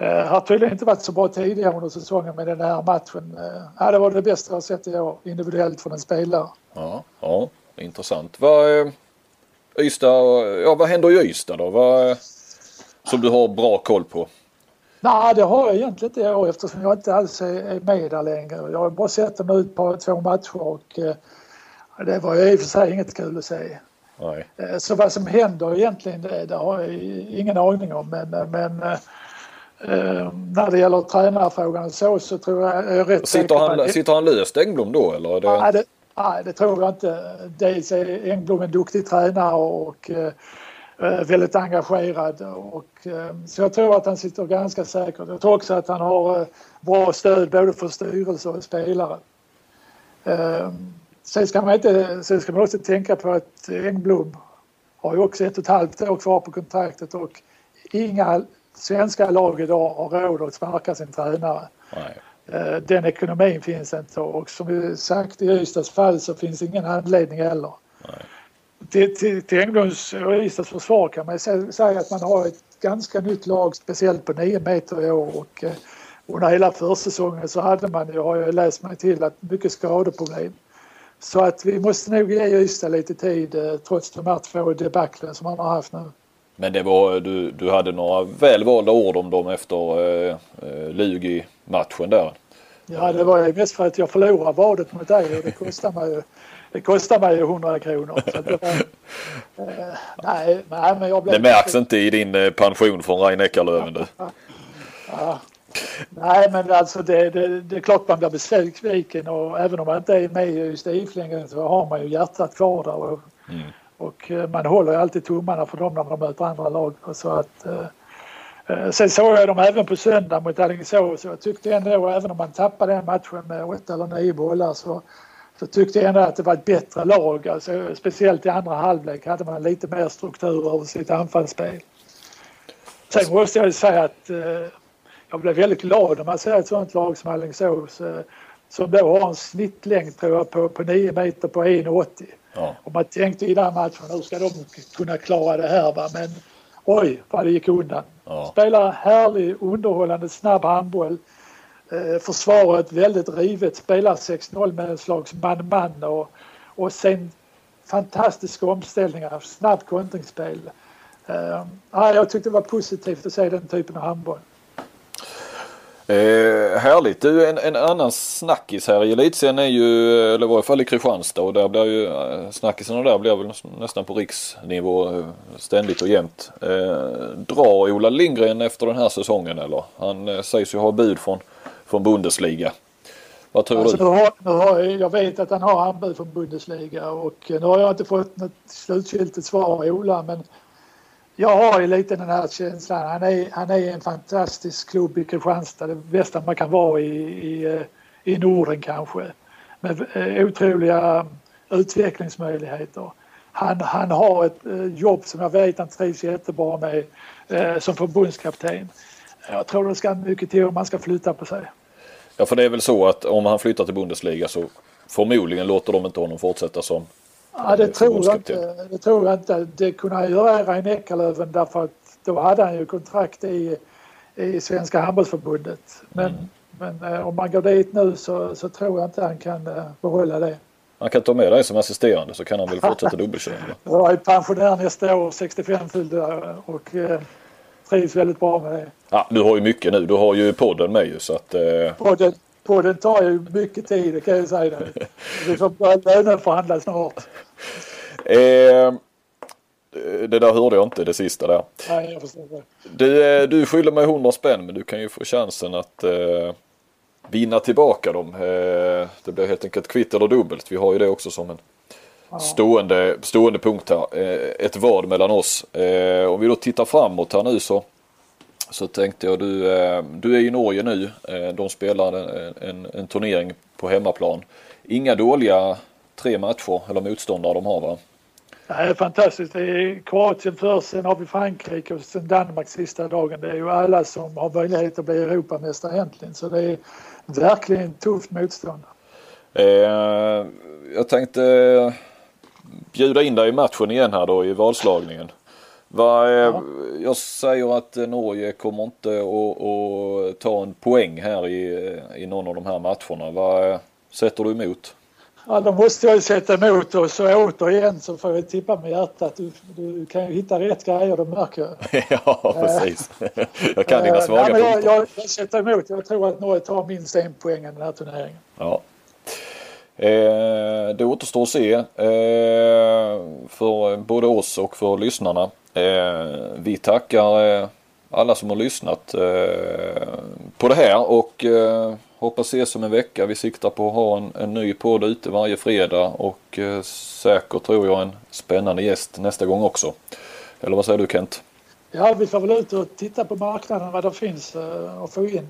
Uh, har tydligen inte varit så bra tidigare under säsongen men den här matchen, uh, ja, det var det bästa jag har sett i år individuellt från en spelare. Ja, ja, intressant. Vad, Ystad, ja, vad händer i Ystad då? Vad, som du har bra koll på? Nej, det har jag egentligen inte i år eftersom jag inte alls är med där längre. Jag har bara sett dem ut på två matcher och uh, det var ju i och för sig inget kul att se. Nej. Eh, Så vad som händer egentligen det, det har jag ingen aning om. Men, men eh, eh, när det gäller tränarfrågan så, så tror jag, jag är rätt Sitter han, att- sitter han löst Engblom då eller? Det... Nej, det, nej, det tror jag inte. Dels är Engblom en duktig tränare och eh, eh, väldigt engagerad. Och, eh, så jag tror att han sitter ganska säkert. Jag tror också att han har eh, bra stöd både för styrelse och spelare. Eh, sen, ska man inte, sen ska man också tänka på att Engblom har ju också ett och ett halvt år kvar på kontraktet och inga svenska lag idag har råd att sparka sin tränare. Nej. Eh, Den ekonomin finns inte och som vi sagt i Ystads fall så finns ingen anledning heller. Till, till, till Engblons och Ystads försvar kan man ju sä- säga att man har ett ganska nytt lag speciellt på 9 meter i år och eh, under hela försäsongen så hade man ju, har jag läst mig till, att mycket skadeproblem. Så att vi måste nog ge Ystad lite tid eh, trots de här två debaclen som man har haft nu. Men det var, du, du hade några välvalda ord om dem efter eh, eh, Lugi-matchen där. Ja, det var ju mest för att jag förlorade vadet mot dig och det kostar mig ju, det kostar mig ju 100 kronor. Så det var, eh, nej, nej, men jag blev... Det märks inte i din eh, pension från Rein Eckerlöven du. Ja. Nej, men alltså det, det, det är klart man blir besviken och även om man inte är med i just Iflingen så har man ju hjärtat kvar där. Och, och eh, man håller ju alltid tummarna för dem när man möter andra lag. Och så att, eh, eh, sen såg jag dem även på söndag mot Alingsås och jag tyckte ändå, även om man tappade den matchen med åtta eller nio bollar så, så tyckte jag ändå att det var ett bättre lag. Alltså, speciellt i andra halvlek hade man lite mer struktur över sitt anfallsspel. Sen måste jag ju säga att eh, jag blev väldigt glad när man ser ett sånt lag som Alingsås eh, som då har en snittlängd tror jag på, på 9 meter på 1,80. Ja. Och man tänkte i den matchen hur ska de kunna klara det här va? men oj vad det gick undan. Ja. Spelar härlig underhållande snabb handboll. Eh, försvaret väldigt rivet, spelar 6-0 med en slags man-man och, och sen fantastiska omställningar, snabbt kontringsspel. Uh, jag tyckte det var positivt att se den typen av handboll. Eh, härligt. Du, en, en annan snackis här i elitserien är ju, eller i varje fall i Kristianstad och där blir ju eh, snackisarna där blir väl nästan på riksnivå ständigt och jämt. Eh, drar Ola Lindgren efter den här säsongen eller? Han eh, sägs ju ha bud från, från Bundesliga. Vad tror Alltså, du? nu har, nu har, jag vet att han har anbud från Bundesliga och nu har jag inte fått något slutgiltigt svar av Ola men jag har ju lite den här känslan. Han är, han är en fantastisk klubb i Kristianstad. Det bästa man kan vara i, i, eh, i Norden kanske. Med eh, otroliga utvecklingsmöjligheter. Han, han har ett eh, jobb som jag vet han trivs jättebra med eh, som förbundskapten. Jag tror det ska mycket till om man ska flytta på sig. Ja för det är väl så att om han flyttar till Bundesliga så förmodligen låter de inte honom fortsätta som Ja, det eh, tror jag inte. Det tror jag inte. Det kunde han göra i Rein Eckerlöven därför att då hade han ju kontrakt i, i Svenska handbollsförbundet. Men, men eh, om man går dit nu så, så tror jag inte han kan eh, behålla det. Han kan ta med dig som assisterande så kan han väl fortsätta [laughs] dubbelköra. Jag är pensionär nästa år, 65 fyllda och trivs väldigt bra med det. Ja, du har ju mycket nu. Du har ju podden med ju så att eh, Podden, podden tar ju mycket tid, det kan jag säga. [laughs] dig. Vi får börja löneförhandla snart. Eh, det där hörde jag inte, det sista där. Nej, jag förstår det. Du, eh, du skyller mig 100 spänn men du kan ju få chansen att eh, vinna tillbaka dem. Eh, det blir helt enkelt kvitt eller dubbelt. Vi har ju det också som en stående, stående punkt här. Eh, ett vad mellan oss. Eh, om vi då tittar framåt här nu så så tänkte jag du, eh, du är i Norge nu. De spelar en, en, en turnering på hemmaplan. Inga dåliga tre matcher eller motståndare de har va? Är fantastiskt. Det är Kroatien först, sen har vi Frankrike och sen Danmark sista dagen. Det är ju alla som har möjlighet att bli Europamästare egentligen. Så det är verkligen tufft motstånd. Eh, jag tänkte bjuda in dig i matchen igen här då i valslagningen. Va, eh, Jag säger att eh, Norge kommer inte att, ta en poäng här i, eh, i någon av de här matcherna. Vad sätter du emot? Ja, då måste jag ju sätta emot och så återigen så får jag tippa med hjärtat. Du, du kan ju hitta rätt grejer, det märker jag. [laughs] ja precis. jag kan dina svaga men jag, punkter. jag, jag sätter emot. Jag tror att Norge tar minst en poäng i den här turneringen. Ja. Eh, det återstår att se eh, för både oss och för lyssnarna. Eh, vi tackar eh, alla som har lyssnat på det här och hoppas ses om en vecka. Vi siktar på att ha en, en ny podd ute varje fredag och säkert tror jag en spännande gäst nästa gång också. Eller vad säger du Kent? Ja, vi får väl ut och titta på marknaden vad det finns att få in.